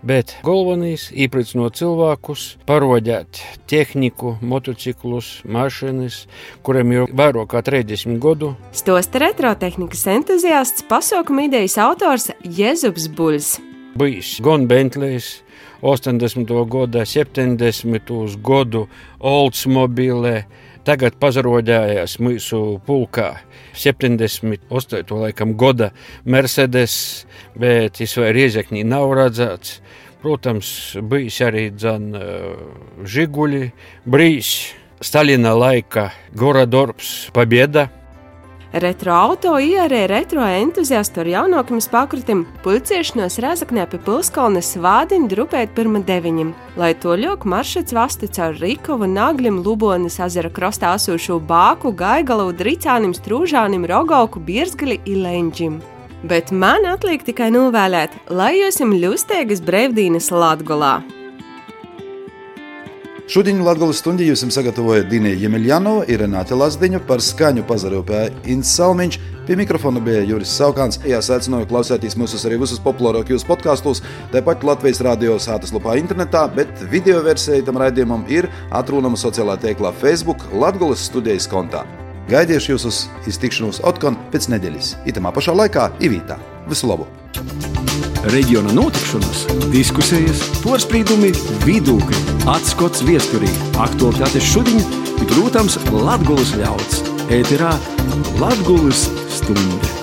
Speaker 25: Bet galvenais ir īpriecinot cilvēkus, parodēt tehniku, motociklus, mašīnas, kuriem ir vairāk kā 30 gadu.
Speaker 23: Stosta retrotehnikas entuziasts, pasaukuma idejas autors Jēzus Buļs.
Speaker 25: Bijis gan Bentleys, 80. gada, 70. gadu Oldsmobile, tagad pazarodējās mūsu pulkā 78. laikam gada Mercedes, bet es vai riezekņī nav redzēts. Protams, bijis arī dzan, žiguļi, brīs, Stalina laika Goradorps Pabieda.
Speaker 23: Retro auto ierē retro entuziastu ar jaunākiem pakritim pulciešanos Rēzaknē pie Pilskalnes vādiņu drupēt pirma deviņim, lai to ļok maršruts vasti caur Rīkovu, Naglim, Lubonis, Azera krostā asūšu Bāku, Gaigalu, Dricānim, Strūžānim, Rogauku, Biersgali, Ilenģim. Bet man atliek tikai novēlēt, lai jūs jums ļustēgas brīvdienas Latgolā!
Speaker 2: Šodien Latvijas stundī jums sagatavoja Dīnija Jemeļjanova, Renāte Lazdiņa, par skaņu pazarīja Inns Salmiņš, pie mikrofona bija Juris Saukāns. Jā, aicināju klausēties mūsu arī visus populārākajos podkastos, tāpat Latvijas radio sātas lapā internetā, bet video versija tam raidījumam ir atrunama sociālā tīklā Facebook Latvijas studijas kontā. Gaidīšu jūs uz iztikšanos Otkon pēc nedēļas, itamā pašā laikā, Ivītā. Visu labu!
Speaker 1: Reģiona notikšanas, diskusijas, porcelāna, vidūkļi, atskats viesturī, aktuālitātes šodien, protams, Latvijas ļauds. Ēterā Latvijas stunde.